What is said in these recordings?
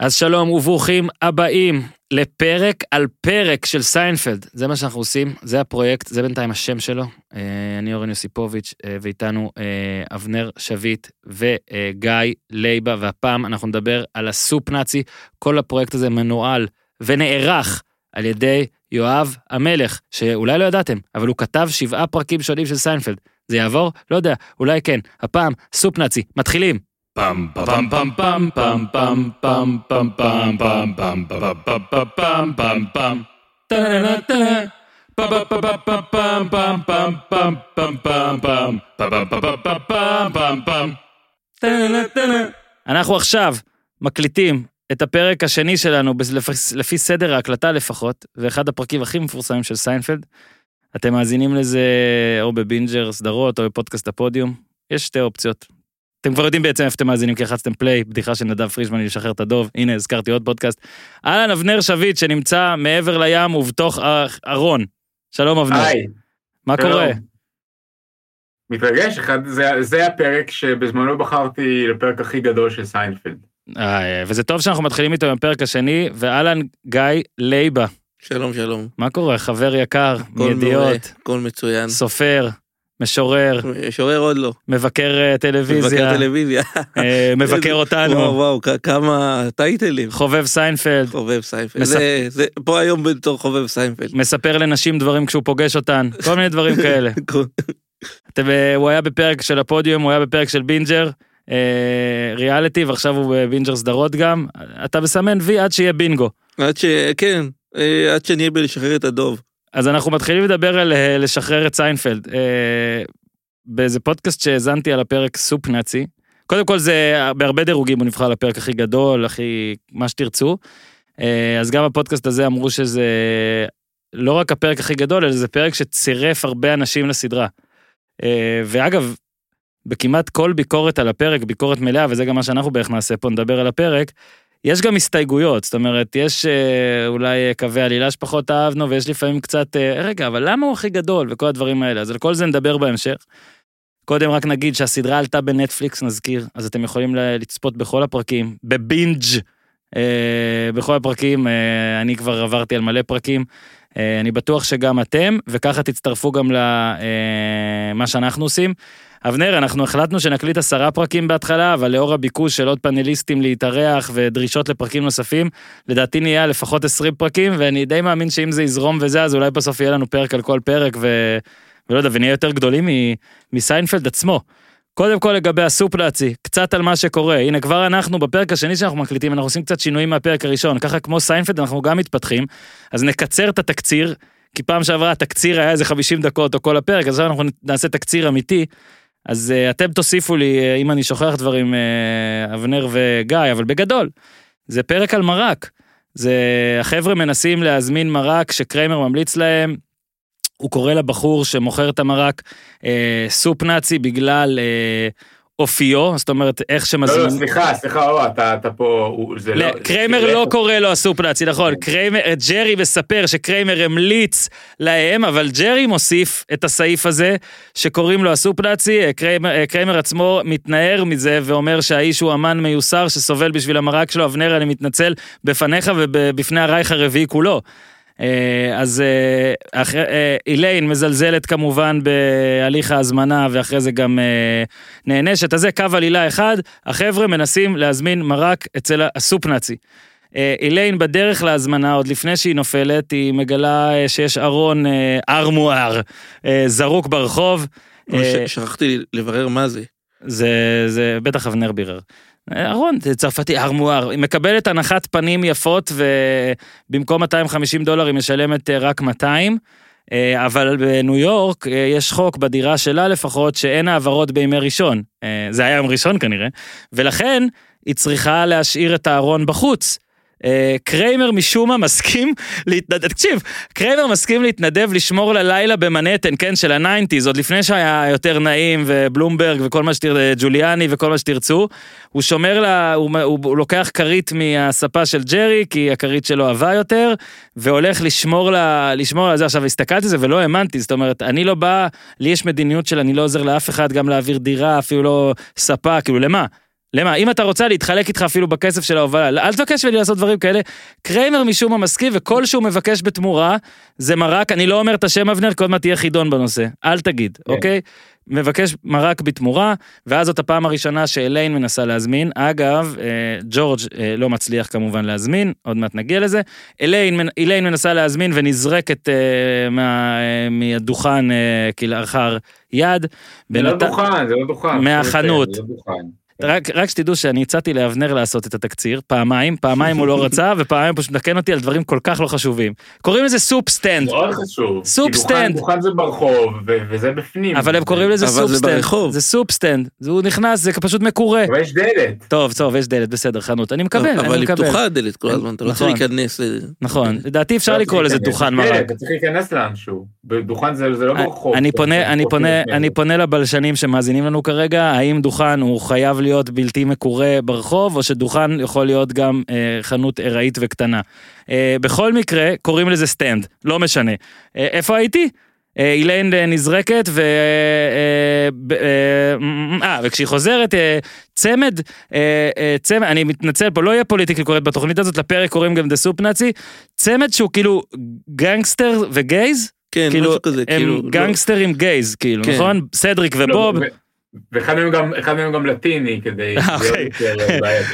אז שלום וברוכים הבאים לפרק על פרק של סיינפלד. זה מה שאנחנו עושים, זה הפרויקט, זה בינתיים השם שלו. אה, אני אורן יוסיפוביץ' אה, ואיתנו אה, אבנר שביט וגיא לייבה, והפעם אנחנו נדבר על ה Soup Nazi. כל הפרויקט הזה מנוהל ונערך על ידי יואב המלך, שאולי לא ידעתם, אבל הוא כתב שבעה פרקים שונים של סיינפלד. זה יעבור? לא יודע, אולי כן. הפעם, Soup Nazi, מתחילים. Pam pam pam pam pam pam pam pam pam pam pam pam pam pam pam pam אנחנו עכשיו מקליטים את הפרק השני שלנו לפי סדר ההקלטה לפחות, ואחד הפרקים הכי מפורסמים של סיינפלד. אתם מאזינים לזה או בבינג'ר סדרות או בפודקאסט הפודיום. יש שתי אופציות, אתם כבר יודעים בעצם איפה אתם מאזינים כי לחצתם play, בדיחה של נדב פרישמן לשחרר את הדוב, הנה הזכרתי עוד פודקאסט. אהלן אבנר שביט שנמצא מעבר לים ובתוך ארון. שלום אבנר. היי. מה שלום. קורה? מתרגש, אחד, זה, זה הפרק שבזמנו בחרתי לפרק הכי גדול של סיינפלד. איי, וזה טוב שאנחנו מתחילים איתו עם הפרק השני, ואהלן גיא לייבה. שלום שלום. מה קורה חבר יקר, מידיעות. הכל מצוין. סופר. משורר. משורר עוד לא. מבקר אה, טלוויזיה. מבקר טלוויזיה. אה, מבקר אותנו. וואו וואו, כמה טייטלים. חובב סיינפלד. חובב סיינפלד. זה, זה פה היום בתור חובב סיינפלד. מספר לנשים דברים כשהוא פוגש אותן, כל מיני דברים כאלה. אתם, אה, הוא היה בפרק של הפודיום, הוא היה בפרק של בינג'ר. ריאליטי ועכשיו הוא בבינג'ר סדרות גם אתה מסמן וי עד שיהיה בינגו. עד ש... כן, עד שנהיה בלשחרר את הדוב. אז אנחנו מתחילים לדבר על אה, לשחרר את סיינפלד. אה, באיזה פודקאסט שהאזנתי על הפרק soup nazi. קודם כל זה בהרבה דירוגים הוא נבחר לפרק הכי גדול, הכי מה שתרצו. אה, אז גם בפודקאסט הזה אמרו שזה לא רק הפרק הכי גדול, אלא זה פרק שצירף הרבה אנשים לסדרה. ואגב, בכמעט כל ביקורת על הפרק, ביקורת מלאה, וזה גם מה שאנחנו בערך נעשה פה, נדבר על הפרק, יש גם הסתייגויות, זאת אומרת, יש אה, אולי קווי עלילה שפחות אהבנו, ויש לפעמים קצת, אה, רגע, אבל למה הוא הכי גדול, וכל הדברים האלה, אז על כל זה נדבר בהמשך. קודם רק נגיד שהסדרה עלתה בנטפליקס, נזכיר, אז אתם יכולים לצפות בכל הפרקים, בבינג' אה, בכל הפרקים, אה, אני כבר עברתי על מלא פרקים, אה, אני בטוח שגם אתם, וככה תצטרפו גם למה אה, שאנחנו עושים. אבנר, אנחנו החלטנו שנקליט עשרה פרקים בהתחלה, אבל לאור הביקוש של עוד פאנליסטים להתארח ודרישות לפרקים נוספים, לדעתי נהיה לפחות עשרים פרקים, ואני די מאמין שאם זה יזרום וזה, אז אולי בסוף יהיה לנו פרק על כל פרק, ו... ולא יודע, ונהיה יותר גדולים מ... מסיינפלד עצמו. קודם כל לגבי ה soup nazi, קצת על מה שקורה. הנה, כבר אנחנו בפרק השני שאנחנו מקליטים, אנחנו עושים קצת שינויים מהפרק הראשון. ככה כמו סיינפלד אנחנו גם מתפתחים, אז נקצר את התקציר, כי פעם שעברה התקציר היה איזה 50 דקות או כל הפרק, אז עכשיו אנחנו נעשה תקציר אמיתי. אז uh, אתם תוסיפו לי, uh, אם אני שוכח דברים, uh, אבנר וגיא, אבל בגדול, זה פרק על מרק. זה, החבר'ה מנסים להזמין מרק שקריימר ממליץ להם, הוא קורא לבחור שמוכר את המרק אה, סופ נאצי בגלל אה, אופיו, זאת אומרת, איך שמזמין... לא, לא, סליחה, סליחה, או, אתה, אתה פה, זה לא... קריימר לא קורא לו ה soup nazi, נכון, כן. קריימר, ג'רי מספר שקריימר המליץ להם, אבל ג'רי מוסיף את הסעיף הזה, שקוראים לו ה soup nazi, קריימר, קריימר עצמו מתנער מזה ואומר שהאיש הוא אמן מיוסר שסובל בשביל המרק שלו, אבנר, אני מתנצל בפניך ובפני הרייך הרביעי כולו. אה, אז אה, אה, איליין מזלזלת כמובן בהליך ההזמנה ואחרי זה גם נענשת. אז זה קו עלילה אחד, החבר'ה מנסים להזמין מרק אצל הסופ נאצי. איליין בדרך להזמנה, עוד לפני שהיא נופלת, היא מגלה שיש ארון ארמואר זרוק ברחוב. שכחתי לברר מה זה. זה, זה בטח אבנר בירר. אהרון, צרפתי ארמואר, היא מקבלת הנחת פנים יפות ובמקום 250 דולר היא משלמת אה, רק 200. אה, אבל בניו יורק אה, יש חוק בדירה שלה לפחות שאין העברות בימי ראשון. זה היה יום ראשון כנראה. ולכן היא צריכה להשאיר את הארון בחוץ. אה, קריימר משום מה מסכים להתנדב, תקשיב, קריימר מסכים להתנדב לשמור ללילה במנהטן, כן, של ה nineties, עוד לפני שהיה יותר נעים ובלומברג וכל מה שתרצו, ג'וליאני וכל מה שתרצו, הוא שומר לה, הוא, הוא, הוא לוקח כרית מהספה של ג'רי, כי הכרית שלו עבה יותר, והולך לשמור לה, לשמור על זה. עכשיו, הסתכלתי על זה ולא האמנתי, זאת אומרת, אני לא בא, לי יש מדיניות של אני לא עוזר לאף אחד גם להעביר דירה, אפילו לא ספה, כאילו למה? למה? אם אתה רוצה להתחלק איתך אפילו בכסף של ההובלה, אל תבקש ממני לעשות דברים כאלה. קריימר משום מה מסכים, וכל שהוא מבקש בתמורה, זה מרק, אני לא אומר את השם אבנר, כי עוד מעט תהיה חידון בנושא. אל תגיד, כן. אוקיי? מבקש מרק בתמורה, ואז זאת הפעם הראשונה שאליין מנסה להזמין. אגב, אה, ג'ורג' אה, לא מצליח כמובן להזמין, עוד מעט נגיע לזה. אליין, אליין מנסה להזמין ונזרקת אה, מה, אה, מהדוכן אה, כלאחר יד. זה לא בנת- דוכן, זה לא דוכן. מהחנות. זה לא דוכן. רק, רק שתדעו שאני הצעתי לאבנר לעשות את התקציר, פעמיים, פעמיים הוא לא רצה, ופעמיים הוא פשוט מתקן אותי על דברים כל כך לא חשובים. קוראים לזה סופ סטנד, מאוד חשוב. סופ כי דוכן- סטנד. דוכן זה ברחוב, ו- וזה בפנים. אבל הם קוראים לזה אבל סופ זה סטנד. זה סופ סטנד, זה- הוא נכנס, זה פשוט מקורה. אבל יש דלת. טוב, טוב, יש דלת, בסדר, חנות, אני מקבל, אבל אני היא מקבל. פתוחה הדלת כל הזמן, אתה לא צריך נכון. להיכנס לזה. נכון, לדעתי אפשר לא לקרוא צריך לזה להיכנס, דוכן מרק. אתה צריך להיכנס לאנשהו. בדוכן זה זה לא ברחוב. אני. פונה לבלשנים שמאזינים לנו כרגע, האם דוכן הוא חייב להיות בלתי מקורה ברחוב, או שדוכן יכול להיות גם אה, חנות ארעית וקטנה. אה, בכל מקרה, קוראים לזה stand, לא משנה. אה, איפה הייתי? אה, איליין אה, נזרקת ו... אה, אה, וכשהיא חוזרת, צמד, צמד, אני מתנצל פה, לא יהיה politically correct בתוכנית הזאת, לפרק קוראים גם the soup nazi, צמד שהוא כאילו gangster ו gays, כן, כאילו, משהו כזה, הם כאילו... לא- גנגסטרים gays, כאילו, כן. נכון? סדריק לא, ובוב. ו- ואחד מהם גם- אחד מהם גם לטיני, כדי אוקיי.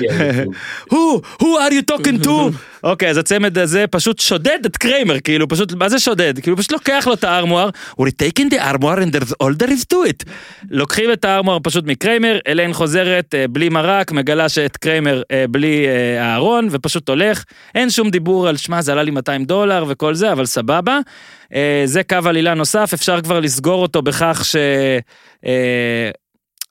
ייצוג. who, are you talking to? אוקיי, אז הצמד הזה פשוט שודד את קריימר, כאילו, פשוט, מה זה שודד? כאילו, פשוט לוקח לו את ה armoire, we're taking the armoire and that's all there is to it. לוקחים את ה armoire פשוט מקריימר, אליין חוזרת אה, בלי מרק, מגלה שאת קריימר אה, בלי אה, הארון, ופשוט הולך. אין שום דיבור על, שמע, זה עלה לי 200 דולר וכל זה, אבל סבבה. אה, זה קו עלילה נוסף, אפשר כבר לסגור אותו בכך ש...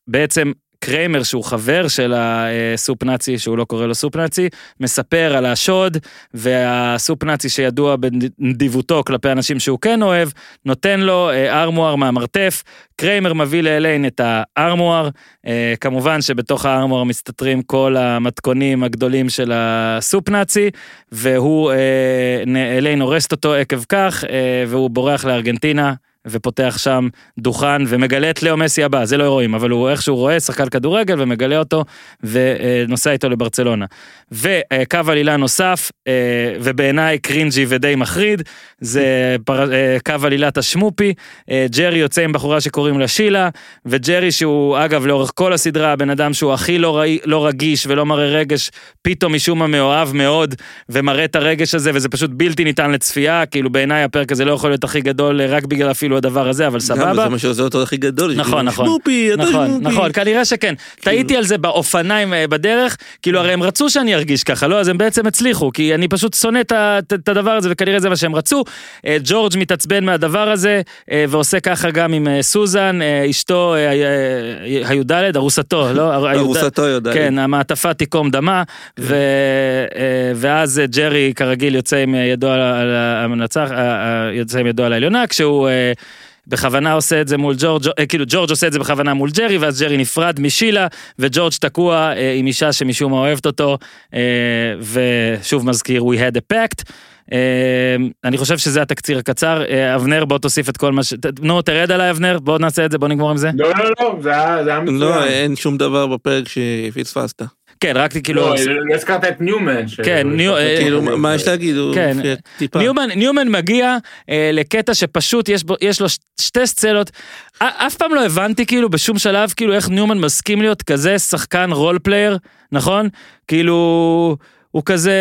אה, בעצם קריימר שהוא חבר של ה soup nazi שהוא לא קורא לו soup nazi מספר על השוד וה soup nazi שידוע בנדיבותו כלפי אנשים שהוא כן אוהב נותן לו אה, armoire מהמרתף קריימר מביא לאליין את ה armoire אה, כמובן שבתוך ה armoire מסתתרים כל המתכונים הגדולים של ה soup nazi והוא אה, אליין הורסת אותו עקב כך אה, והוא בורח לארגנטינה. ופותח שם דוכן ומגלה את לאו מסי הבא, זה לא רואים, אבל הוא איכשהו רואה שחקן כדורגל ומגלה אותו ונוסע איתו לברצלונה. וקו עלילה נוסף, אה, ובעיניי קרינג'י ודי מחריד, זה פר- אה, קו עלילת השמופי, אה, ג'רי יוצא עם בחורה שקוראים לה שילה, וג'רי שהוא אגב לאורך כל הסדרה הבן אדם שהוא הכי לא, ראי, לא רגיש ולא מראה רגש, פתאום משום מה מאוהב מאוד ומראה את הרגש הזה וזה פשוט בלתי ניתן לצפייה, כאילו בעיניי הפרק הזה לא יכול להיות הכי גדול רק בגלל אפילו הדבר הזה, אבל סבבה. זה מה שעושה אותו הכי גדול. נכון, כאילו, נכון. שמופי, אתה נכון, שמופי. נכון, כנראה שכן. טעיתי על זה באופניים אה, בדרך, כאילו הרי הם רצו שאני ארגיש ככה, לא? אז הם בעצם הצליחו, כי אני פשוט שונא את הדבר הזה, וכנראה זה מה שהם רצו. אה, ג'ורג' מתעצבן מהדבר הזה, אה, ועושה ככה גם עם סוזן, אשתו, הי"ד, ארוסתו, לא? הר- הי"ד. ארוסתו יודעת. כן, המעטפה תיקום דמה, אה, ואז ג'רי כרגיל יוצא עם ידו על המנצח, יוצא עם ידו על העליונה, כשהוא אה, בכוונה עושה את זה מול ג'ורג', אה, כאילו ג'ורג' עושה את זה בכוונה מול ג'רי, ואז ג'רי נפרד משילה, וג'ורג' תקוע אה, עם אישה שמשום מה אוהבת אותו, אה, ושוב מזכיר, we had a pact. אה, אני חושב שזה התקציר הקצר, אה, אבנר בוא תוסיף את כל מה ש... נו תרד עליי אבנר, בוא נעשה את זה, בוא נגמור עם זה. לא, לא, לא, זה היה זה היה מצוין. לא, אין שום דבר בפרק שפספסת. כן, רק כאילו... לא, לא הזכרת את ניומן. כן, ניו- אה, כאילו, מה יש להגיד? כן. ניומן, ניומן מגיע אה, לקטע שפשוט יש, לו שתי סצנות. א- אף פעם לא הבנתי כאילו בשום שלב כאילו איך ניומן מסכים להיות כזה שחקן role player, נכון? כאילו... הוא כזה,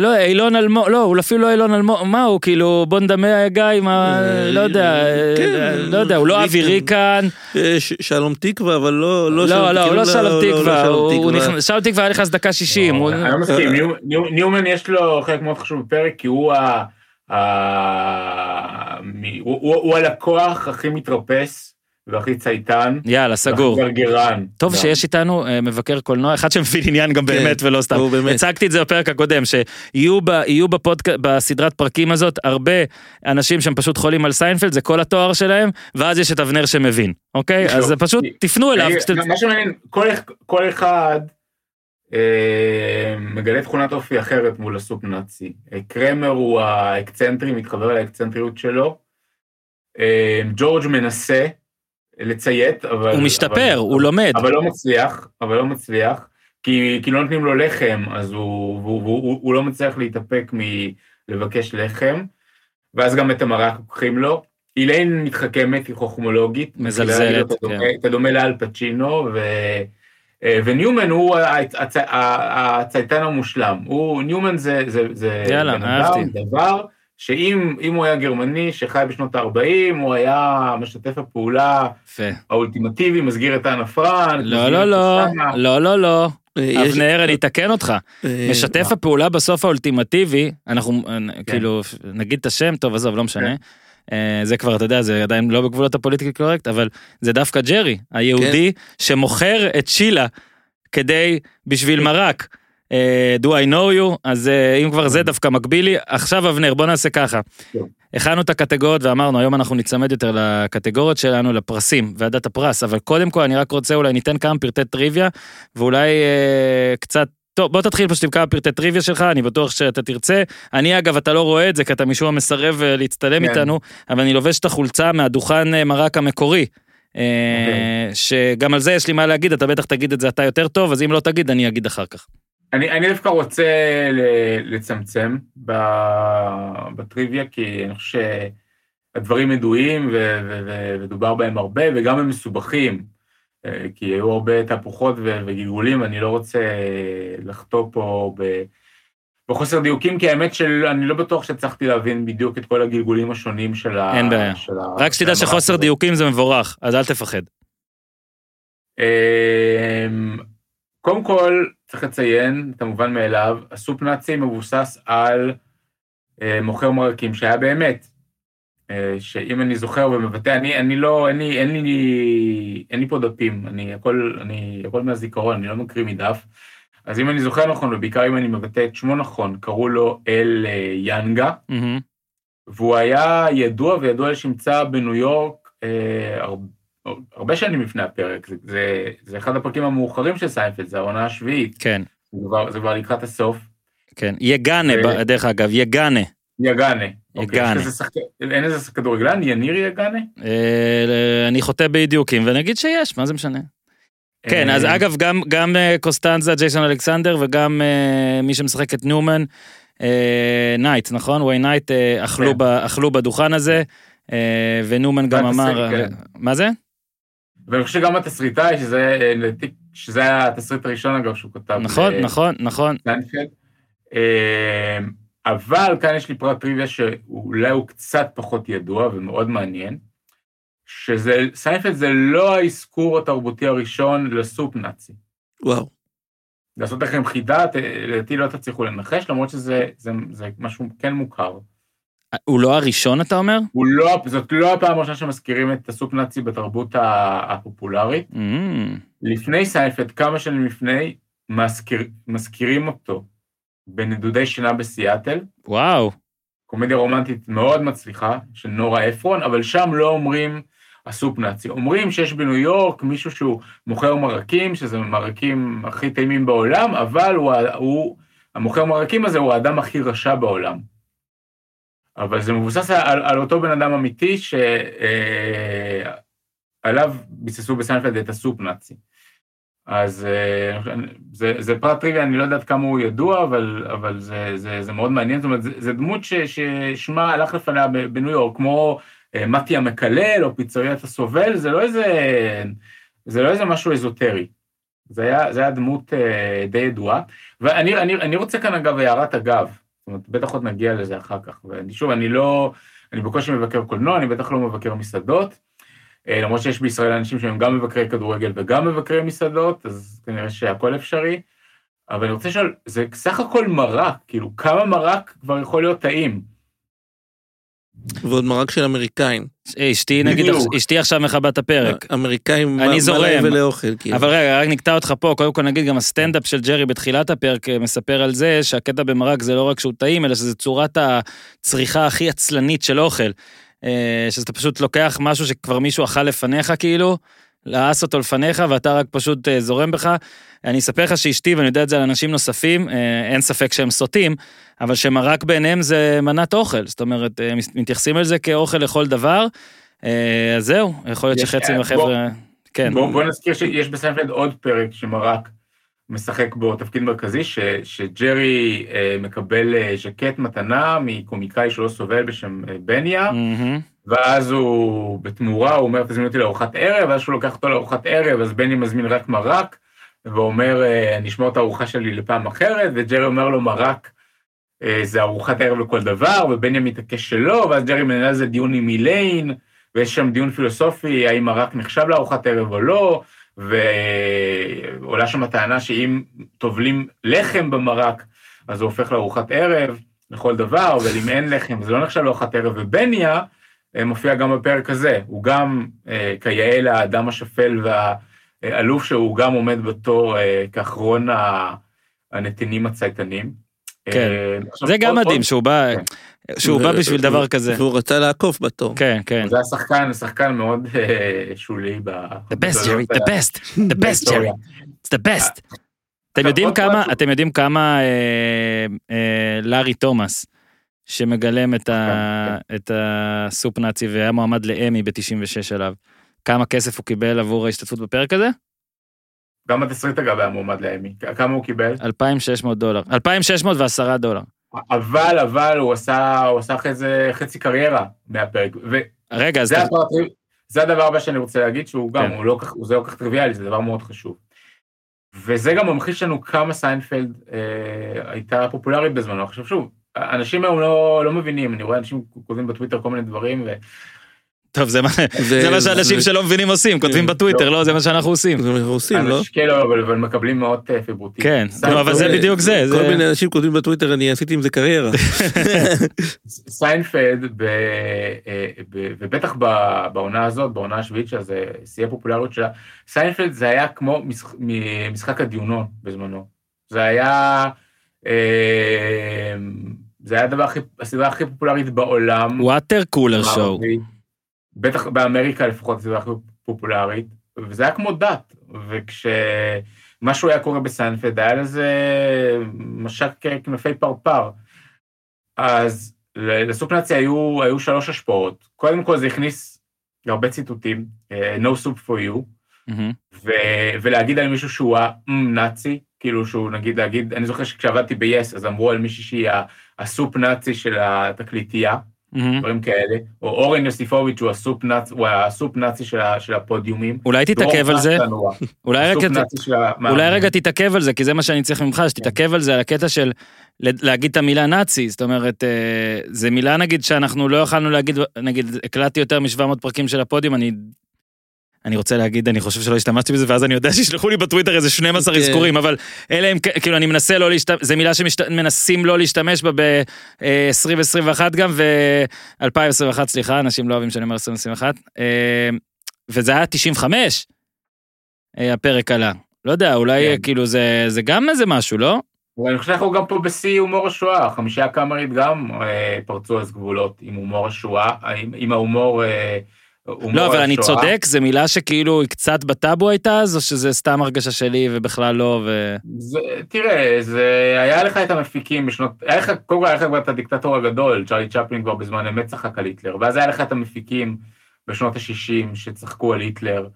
לא, אילון אלמוג, לא, הוא אפילו לא אילון אלמוג, מה הוא, כאילו, בוא נדמה גיא, מה, אה, לא יודע, כן, אה, לא יודע, הוא לא. אבי ריקן, אה, שלום תקווה, אבל לא... לא, לא, הוא כאילו, לא שלום תקווה, שלום הוא תקווה. נכנס- שלום תקווה היה נכנס דקה 60, הוא- אני לא מסכים, ניו- ניו- ניומן יש לו חלק מאוד חשוב בפרק, כי הוא ה... ה- הוא הלקוח הכי מתרפס והכי צייתן. יאללה, סגור. והכי גרגרן. טוב גם. שיש איתנו אה, מבקר קולנוע, אחד שמבין עניין גם כן, באמת ולא סתם. הוא באמת. הצגתי את זה בפרק הקודם, שיהיו ב- יהיו בפודק... בסדרת פרקים הזאת הרבה אנשים שהם פשוט חולים על סיינפלד, זה כל התואר שלהם, ואז יש את אבנר שמבין, אוקיי? לא. אז זה פשוט תפנו אליו. מה שמעניין, כל כל אחד אה, מגלה תכונת אופי אחרת מול ה soup nazi. אה, קרמר הוא האקסצנטרי, מתחבר לאקסצנטריות שלו. אה, ג'ורג' מנסה לציית, אבל... הוא משתפר, אבל- הוא לומד. אבל לא מצליח, אבל לא מצליח. כי, כי לא נותנים לו לחם, אז הוא, הוא, הוא, הוא, הוא לא מצליח להתאפק מלבקש לחם, ואז גם את המרק לוקחים לו. איליין מתחכמת, היא חוכמולוגית. מזלזלת, דומה- כן. אתה דומה לאל פצ'ינו, ו... אה, וניומן הוא הצ- הצ- הצייתן המושלם. הוא, ניומן זה, זה, זה יאללה, בן אהבתי. אדם, דבר, שאם אם הוא היה גרמני שחי בשנות ה-40, הוא היה משתף הפעולה. האולטימטיבי, מסגיר את אנה פרנק. לא, מסגיר לא, את לא. לא, לא, לא. אה, יש- אבנר, אני אתקן אותך. אה, משתף הפעולה בסוף האולטימטיבי, אנחנו כן. כאילו, נגיד את השם, טוב, עזוב, לא משנה. אה, זה כבר, אתה יודע, זה עדיין לא בגבולות הפוליטיקלי קורקט, אבל זה דווקא ג'רי, היהודי כן. שמוכר את שילה כדי, בשביל מרק. אה, do I know you, אז אה, אם כבר זה דווקא מקביל לי. עכשיו אבנר, בוא נעשה ככה. הכנו את הקטגוריות ואמרנו, היום אנחנו ניצמד יותר לקטגוריות שלנו, לפרסים, ועדת הפרס, אבל קודם כל אני רק רוצה, אולי ניתן כמה פרטי טריוויה, ואולי אה, קצת... טוב, בוא תתחיל פשוט עם כמה פרטי טריוויה שלך, אני בטוח שאתה תרצה. אני אגב, אתה לא רואה את זה, כי אתה משום מסרב אה, להצטלם כן. איתנו, אבל אני לובש את החולצה מהדוכן מרק המקורי. אה, אוקיי. שגם על זה יש לי מה להגיד, אתה בטח תגיד את זה אתה יותר טוב, אז אם לא תגיד, אני אגיד אחר כך. אני, אני דווקא רוצה לצמצם ב- בטריוויה, כי אני חושב שהדברים ידועים ו- ו- ו- ודובר בהם הרבה, וגם הם מסובכים, אה, כי היו הרבה תהפוכות וגלגולים, אני לא רוצה לחטוא פה ב- בחוסר דיוקים, כי האמת שאני לא בטוח שהצלחתי להבין בדיוק את כל הגלגולים השונים של ה... אין בעיה. רק שתדע שחוסר. דיוקים זה מבורך, אז אל תפחד. קודם כל, צריך לציין, את המובן מאליו, הסופ נאצי מבוסס על אה, מוכר מרקים שהיה באמת. אה, שאם אני זוכר ומבטא, אני, אני לא, אין לי, אין לי, אין לי פה דפים, אני הכל, אני, הכל מהזיכרון, אני לא מקריא מדף. אז אם אני זוכר נכון, ובעיקר אם אני מבטא את שמו נכון, קראו לו אל אה, יגאנה, מהמם. והוא היה ידוע וידוע לשמצה בניו יורק אה, הרבה, הרבה שנים לפני הפרק. זה, זה, זה אחד הפרקים המאוחרים של סיינפלד, זה העונה השביעית, כן, זה כבר, זה כבר לקראת הסוף. כן. יגאנה, ב- דרך אגב, יגאנה. יגאנה. אוקיי, יגאנה. אין איזה כדורגלן, יניר יגאנה? אה, אני חוטא בדיוקים, ונגיד שיש, מה זה משנה? כן, אז אה, אגב, גם, גם אה, קוסטנזה, ג'ייסון אלכסנדר, וגם מי שמשחק את ניומן, נייט, נכון? וויין נייט אכלו, כן. אכלו בדוכן הזה, וניומן גם אמר... כן. מה זה? ואני חושב שגם התסריטאי, שזה, אה, שזה היה התסריט הראשון אגב שהוא כתב. נכון, ל- נכון, נכון. סיינפלד. אה, אבל כאן יש לי פרט טריוויה שאולי הוא קצת פחות ידוע ומאוד מעניין, שזה, סיינפלד זה לא האזכור התרבותי הראשון ל Soup Nazi. וואו. לעשות לכם חידה, לדעתי לא תצליחו לנחש, למרות שזה זה, זה משהו כן מוכר. הוא לא הראשון, אתה אומר? הוא לא, זאת לא הפעם הראשונה שמזכירים את ה Soup Nazi בתרבות הפופולרית. Mm, לפני סיינפלד, כמה שנים לפני, מזכיר, מזכירים אותו בנדודי שינה בסיאטל, וואו, קומדיה רומנטית מאוד מצליחה, של נורה אפרון, אבל שם לא אומרים ה Soup Nazi. אומרים שיש בניו יורק מישהו שהוא מוכר מרקים, שזה מרקים הכי טעימים בעולם, אבל הוא, הוא המוכר מרקים הזה הוא האדם הכי רשע בעולם. אבל זה מבוסס על, על אותו בן אדם אמיתי שעליו ביססו בסיינפלד את הסופ נאצי. אז אה, זה, זה פרט טריוויה, אני לא יודעת כמה הוא ידוע, אבל, אבל זה, זה, זה מאוד מעניין, זאת אומרת, זה, זה דמות ש, ששמה הלך לפניה בניו יורק, כמו אה, מתי המקלל או פיצוריית הסובל, זה לא איזה, זה לא איזה משהו אזוטרי. זה היה, זה היה דמות אה, די ידועה. ואני אני, אני רוצה כאן אגב הערת אגב, זאת אומרת, בטח עוד נגיע לזה אחר כך. ואני שוב, אני לא, אני בקושי מבקר קולנוע, אני בטח לא מבקר מסעדות. אה, למרות שיש בישראל אנשים שהם גם מבקרי כדורגל וגם מבקרי מסעדות, אז כנראה שהכל אפשרי. אבל אני רוצה לשאול, זה סך הכל מרק, כאילו, כמה מרק כבר יכול להיות טעים? ועוד מרק של אמריקאים. אה, אשתי נגיד. אשתי עכשיו מכבה את הפרק. אמריקאים אני מ- זורם. מלא ולאוכל, כאילו. אבל רגע, רק נקטע אותך פה, קודם כל נגיד גם הסטנדאפ של ג'רי בתחילת הפרק אה, מספר על זה שהקטע במרק זה לא רק שהוא טעים, אלא שזה צורת הצריכה הכי עצלנית של אוכל. אה, שאתה פשוט לוקח משהו שכבר מישהו אכל לפניך כאילו, לעס אותו לפניך ואתה רק פשוט אה, זורם בך. אני אספר לך שאשתי, ואני יודע את זה על אנשים נוספים, אה, אין ספק שהם סוטים, אבל שמרק בעיניהם זה מנת אוכל, זאת אומרת, אה, מתייחסים אל זה כאוכל לכל דבר. אה, אז זהו, יכול להיות שחצי אה, מהחבר'ה... כן. בואו בוא נזכיר שיש בסיינפלד עוד פרק שמרק משחק בו תפקיד מרכזי, ש, שג'רי אה, מקבל אה, ז'קט מתנה מקומיקאי שלא סובל בשם אה, בניה, מהמם. ואז הוא, בתמורה, הוא אומר, תזמין אותי לארוחת ערב, ואז שהוא לוקח אותו לארוחת ערב, אז בני מזמין רק מרק, ואומר, אה, אני אשמור את הארוחה שלי לפעם אחרת, וג'רי אומר לו, מרק זה ארוחת ערב לכל דבר, ובני מתעקש שלא, ואז ג'רי מנהל על זה דיון עם איליין, ויש שם דיון פילוסופי, האם מרק נחשב לארוחת ערב או לא, ועולה שם הטענה שאם טובלים לחם במרק, אז הוא הופך לארוחת ערב לכל דבר, אבל אם אין לחם זה לא נחשב לארוחת ערב, ובניה אה, מופיע גם בפרק הזה, הוא גם אה, כיאה לאדם השפל והאלוף שהוא גם עומד בתור אה, כאחרון הנתינים הצייתנים. כן. אה, זה גם מדהים שהוא בא, שהוא בא בשביל דבר כזה. והוא רצה לעקוף בתור. כן, כן. זה היה שחקן, שחקן מאוד אה, שולי ב... The best, Jerry, the best, the best. Jerry, it's the best. אתם עכשיו, יודעים כמה. אתם יודעים כמה אה, אה, לארי תומאס, שמגלם כן, את הסופ נאצי והיה מועמד לאמי ב-96 עליו, כמה כסף הוא קיבל עבור ההשתתפות בפרק הזה? גם התסריט אגב היה מועמד לאמי. כמה הוא קיבל? 2,600 דולר. 2,610 דולר. אבל, אבל הוא עשה, הוא עשה אחרי זה חצי קריירה מהפרק. וזה רגע, אז... הדבר, זה הדבר הבא שאני רוצה להגיד, שהוא גם, כן. הוא לא כך, זה לא כך טריוויאלי, זה דבר מאוד חשוב. וזה גם ממחיש לנו כמה סיינפלד אה, הייתה פופולרית בזמנו. עכשיו שוב, אנשים היום לא, לא מבינים, אני רואה אנשים כותבים בטוויטר כל מיני דברים, ו... טוב, זה מה- זה- זה מה שאנשים שלא מבינים עושים, כותבים כן, בטוויטר, לא, זה מה שאנחנו עושים. זה מה שאנחנו עושים, לא? כאילו, אבל, מקבלים מאות אה, פיבוטים. כן, נו, אבל זה בדיוק זה. כל מיני אנשים כותבים בטוויטר, אני עשיתי עם זה קריירה. סיינפלד, ב, אה, ב, ובטח ב- בעונה הזאת, בעונה השביעית שלה, זה שיא הפופולריות שלה, סיינפלד זה היה כמו משחק, משחק הדיונון בזמנו. זה היה, אה, זה היה הדבר הכי, הסדרה הכי פופולרית בעולם. water cooler show. בטח באמריקה לפחות הסדרה הכי פופולרית, וזה היה כמו דת, וכשמשהו היה קורה בסיינפלד, היה לזה משק כנפי פרפר. אז ל- ל Soup Nazi היו, היו שלוש השפעות. קודם כל זה הכניס הרבה ציטוטים, אה, No soup for you, מהמם. ו, ולהגיד על מישהו שהוא הנאצי, כאילו שהוא נגיד להגיד, אני זוכר שכשעבדתי ב-yes, אז אמרו על מישהי שהיא הסופ נאצי של התקליטייה, מהמם. דברים כאלה, או אורן יוסיפוביץ' הוא הסופ נאצ, הוא הסופ נאצי של, ה- של הפודיומים. אולי תתעכב על זה, אולי רגע, נאצי של המאמנים. אולי רגע תתעכב על זה, כי זה מה שאני צריך ממך, שתתעכב על זה, על הקטע של להגיד את המילה נאצי, זאת אומרת, אה, זה מילה נגיד שאנחנו לא יכולנו להגיד, נגיד, הקלטתי יותר מ-700 פרקים של הפודיום, אני... אני רוצה להגיד, אני חושב שלא השתמשתי בזה, ואז אני יודע שישלחו לי בטוויטר איזה 12 כן. אזכורים, אבל אלה הם, כאילו, אני מנסה לא להשתמש, זו מילה שמנסים לא להשתמש בה ב-2021 גם, ו-2021, סליחה, אנשים לא אוהבים שאני אומר 2021, אה, וזה היה 95, אה, הפרק עלה. לא יודע, אולי כן. כאילו זה, זה גם איזה משהו, לא? ואני חושב שאנחנו גם פה בשיא הומור השואה, חמישייה הקאמרית גם אה, פרצו אז גבולות עם הומור השואה, עם ההומור... לא, אבל אני. צודק, זו מילה שכאילו היא קצת בטאבו הייתה אז, או שזה סתם הרגשה שלי ובכלל לא, ו... זה, תראה, זה, היה לך את המפיקים בשנות, היה לך, קודם כל היה לך כבר את הדיקטטור הגדול, צ'ארלי צ'פלין כבר בזמן אמת צחק על היטלר, ואז היה לך את המפיקים בשנות ה-60 שצחקו על היטלר,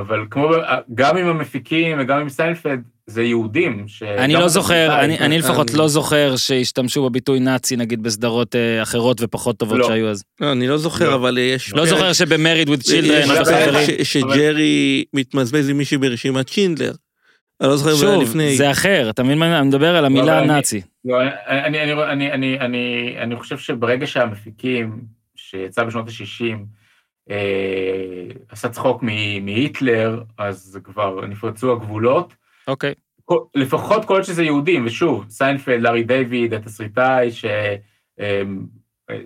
אבל כמו, גם עם המפיקים וגם עם סיינפלד, זה יהודים. ש- אני לא זוכר, אני, אני לפחות אני- לא זוכר שהשתמשו בביטוי נאצי נגיד בסדרות אה, אחרות ופחות טובות לא. שהיו אז. לא, אני לא זוכר, לא. אבל יש... לא פרק- זוכר שב Married with Children שג'רי מתמזמז עם מישהי ברשימת שינדלר. אני לא זוכר אם זה היה שוב, לפני. זה אחר, אתה מבין מה אני מדבר על המילה אני- נאצי. לא, אני, אני, אני, אני, אני, אני חושב שברגע שהמפיקים, שיצא בשנות ה-60, אה, עשה צחוק מהיטלר, אז כבר נפרצו הגבולות. אוקיי. כל- לפחות כל שזה יהודים, ושוב, סיינפלד, לארי דיוויד, התסריטאי, ש... אה,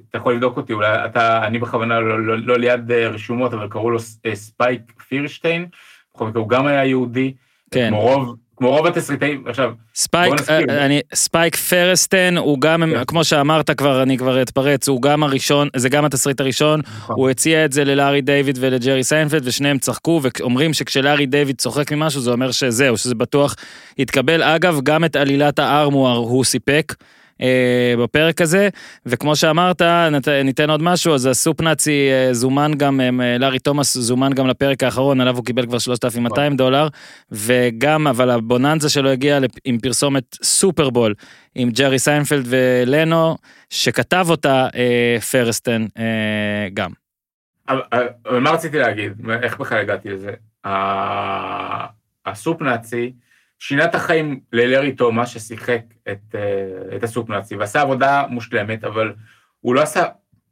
אתה יכול לבדוק אותי, אולי אתה, אני בכוונה לא, לא, לא ליד אה, רשומות, אבל קראו לו אה, ספייק פרסטן, בכל מקרה הוא גם היה יהודי, כן. כמו רוב, כמו רוב התסריטאים, עכשיו, ספייק. אה, אני, ספייק פרסטן הוא גם, כן. כמו שאמרת כבר, אני כבר אתפרץ, הוא גם הראשון, זה גם התסריט הראשון, נכון. הוא הציע את זה ללארי דיוויד ולג'רי סיינפלד, ושניהם צחקו, ואומרים שכשלארי דיוויד צוחק ממשהו, זה אומר שזהו, שזה בטוח יתקבל. אגב, גם את עלילת ה armoire הוא סיפק. אה, בפרק הזה, וכמו שאמרת, נת, ניתן עוד משהו, אז ה Soup Nazi אה, זומן גם, אה, לארי תומאס זומן גם לפרק האחרון, עליו הוא קיבל כבר 3,200 דולר, וגם, אבל הבוננזה שלו הגיע עם פרסומת סופרבול, עם ג'רי סיינפלד ולנו, שכתב אותה אה, פרסטן אה, גם. אבל מה רציתי להגיד? איך בכלל הגעתי לזה? הסופ נאצי שינה את החיים ללארי תומאס ששיחק את, אה, את הסופ נאצי ועשה עבודה מושלמת, אבל הוא לא עשה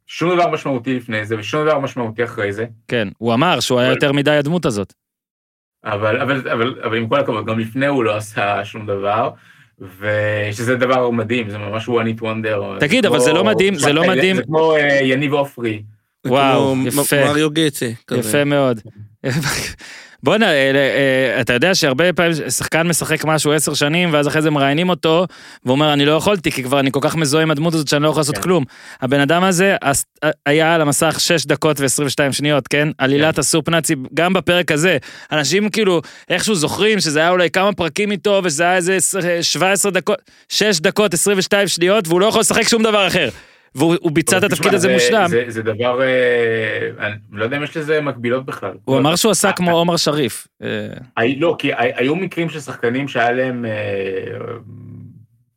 שום דבר משמעותי לפני זה ושום דבר משמעותי אחרי זה. כן, הוא אמר שהוא היה אבל- יותר מדי הדמות הזאת. אבל, אבל, אבל, אבל עם כל הכבוד, גם לפני הוא לא עשה שום דבר, ושזה דבר מדהים, זה ממש one hit wonder. תגיד, אבל זה לא מדהים, זה לא מדהים. זה כמו אה, יניב עופרי. וואו, כמו יפה. מריו גצה. יפה מאוד. בואנה, אה, אה, אתה יודע שהרבה פעמים שחקן משחק משהו עשר שנים, ואז אחרי זה מראיינים אותו, והוא אומר, אני לא יכולתי, כי כבר אני כל כך מזוהה עם הדמות הזאת שאני לא יכול לעשות כן. כלום. הבן אדם הזה היה על המסך 6 דקות ו-22 שניות, כן? עלילת הסופ נאצי, גם בפרק הזה. אנשים כאילו, איכשהו זוכרים שזה היה אולי כמה פרקים איתו, וזה היה איזה 17 דקות, 6 דקות 22 שניות, והוא לא יכול לשחק שום דבר אחר. והוא הוא ביצע את התפקיד הזה זה- מושלם. זה, זה דבר, אה, אני לא יודע אם יש לזה מקבילות בכלל. הוא אמר שהוא עשה אה, כמו עומר שריף. אה, לא, כי הי- היו מקרים של שחקנים שהיה להם, אה,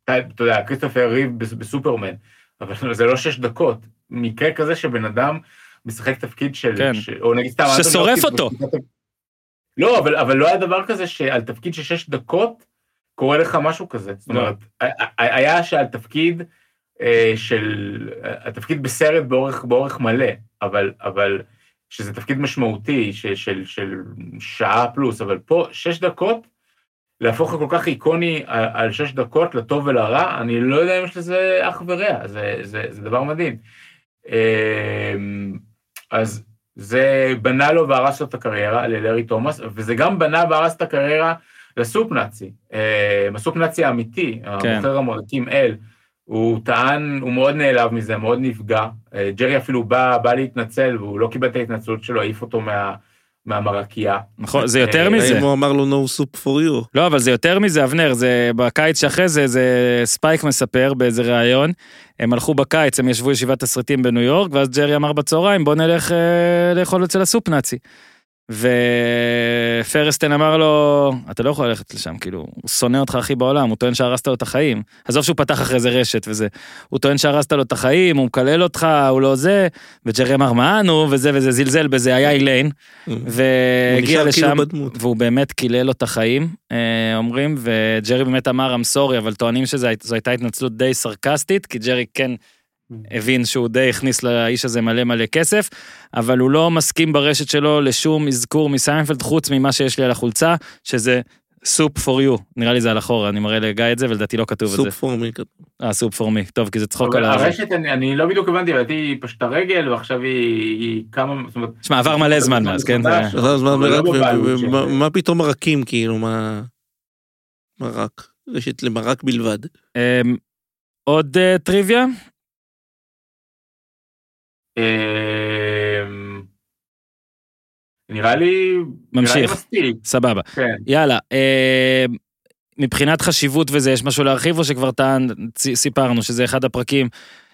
אה, אתה יודע, כריסטופר ריב בס- בסופרמן, אבל זה לא שש דקות. מקרה כזה שבן אדם משחק תפקיד של, כן. ש- או נגיד סתם... ששורף אותו. לא, אבל, אבל לא היה דבר כזה שעל תפקיד של שש דקות קורה לך משהו כזה. זאת לא. אומרת, היה שעל תפקיד אה, של, התפקיד בסרט באורך, באורך מלא, אבל, אבל שזה תפקיד משמעותי של, של, של שעה פלוס, אבל פה שש דקות, להפוך לכל כך איקוני על, על שש דקות, לטוב ולרע, אני לא יודע אם יש לזה אח ורע, זה, זה, זה דבר מדהים. אמ, אז זה בנה לו והרס לו את הקריירה ללארי תומאס, וזה גם בנה והרס את הקריירה ל Soup Nazi. ה Soup Nazi האמיתי, כן. המוכר המרקים אל, הוא טען, הוא מאוד נעלב מזה, מאוד נפגע. אה, ג'רי אפילו בא, בא להתנצל, והוא לא קיבל את ההתנצלות שלו, העיף אותו מה, מהמרקייה. נכון, זה יותר אה, מזה. האם הוא אמר לו no soup for you? לא, אבל זה יותר מזה, אבנר, זה בקיץ שאחרי זה, זה ספייק מספר באיזה ראיון, הם הלכו בקיץ, הם ישבו ישיבת תסריטים בניו יורק, ואז ג'רי אמר בצהריים, בוא נלך אה, לאכול אצל ה Soup Nazi. ופרסטן אמר לו, אתה לא יכול ללכת לשם, כאילו, הוא שונא אותך הכי בעולם, הוא טוען שהרסת לו את החיים. עזוב שהוא פתח אחרי זה רשת וזה. הוא טוען שהרסת לו את החיים, הוא מקלל אותך, הוא לא זה, וג'רי אמר, מה נו, וזה וזה, זלזל בזה, היה אילן, והגיע לשם, כאילו בדמות. והוא באמת קילל לו את החיים, אה, אומרים, וג'רי באמת אמר, I'm sorry, אבל טוענים שזו הייתה התנצלות די סרקסטית, כי ג'רי כן הבין שהוא די הכניס לאיש הזה מלא מלא כסף, אבל הוא לא מסכים ברשת שלו לשום אזכור מסיינפלד, חוץ ממה שיש לי על החולצה, שזה soup for you, נראה לי זה על אחורה, אני מראה לגיא את זה, ולדעתי לא כתוב את זה. soup for me כזה. אה, soup for me, טוב, כי זה צחוק אבל על ה... הרשת, אני, אני לא בדיוק הבנתי, לדעתי היא פשטה רגל, ועכשיו היא, היא אומרת... שמע, עבר מלא זמן מאז, כן? מה אבל לא מרק, ומה- מה פתאום מרקים כאילו, מה... מרק. רשת למרק בלבד. אמ, עוד אה, טריוויה? אמ, נראה לי... נראה לי ממשיך. מספיק, סבבה. כן. יאללה, אה, מבחינת חשיבות וזה, יש משהו להרחיב או שכבר טען, סיפרנו שזה אחד הפרקים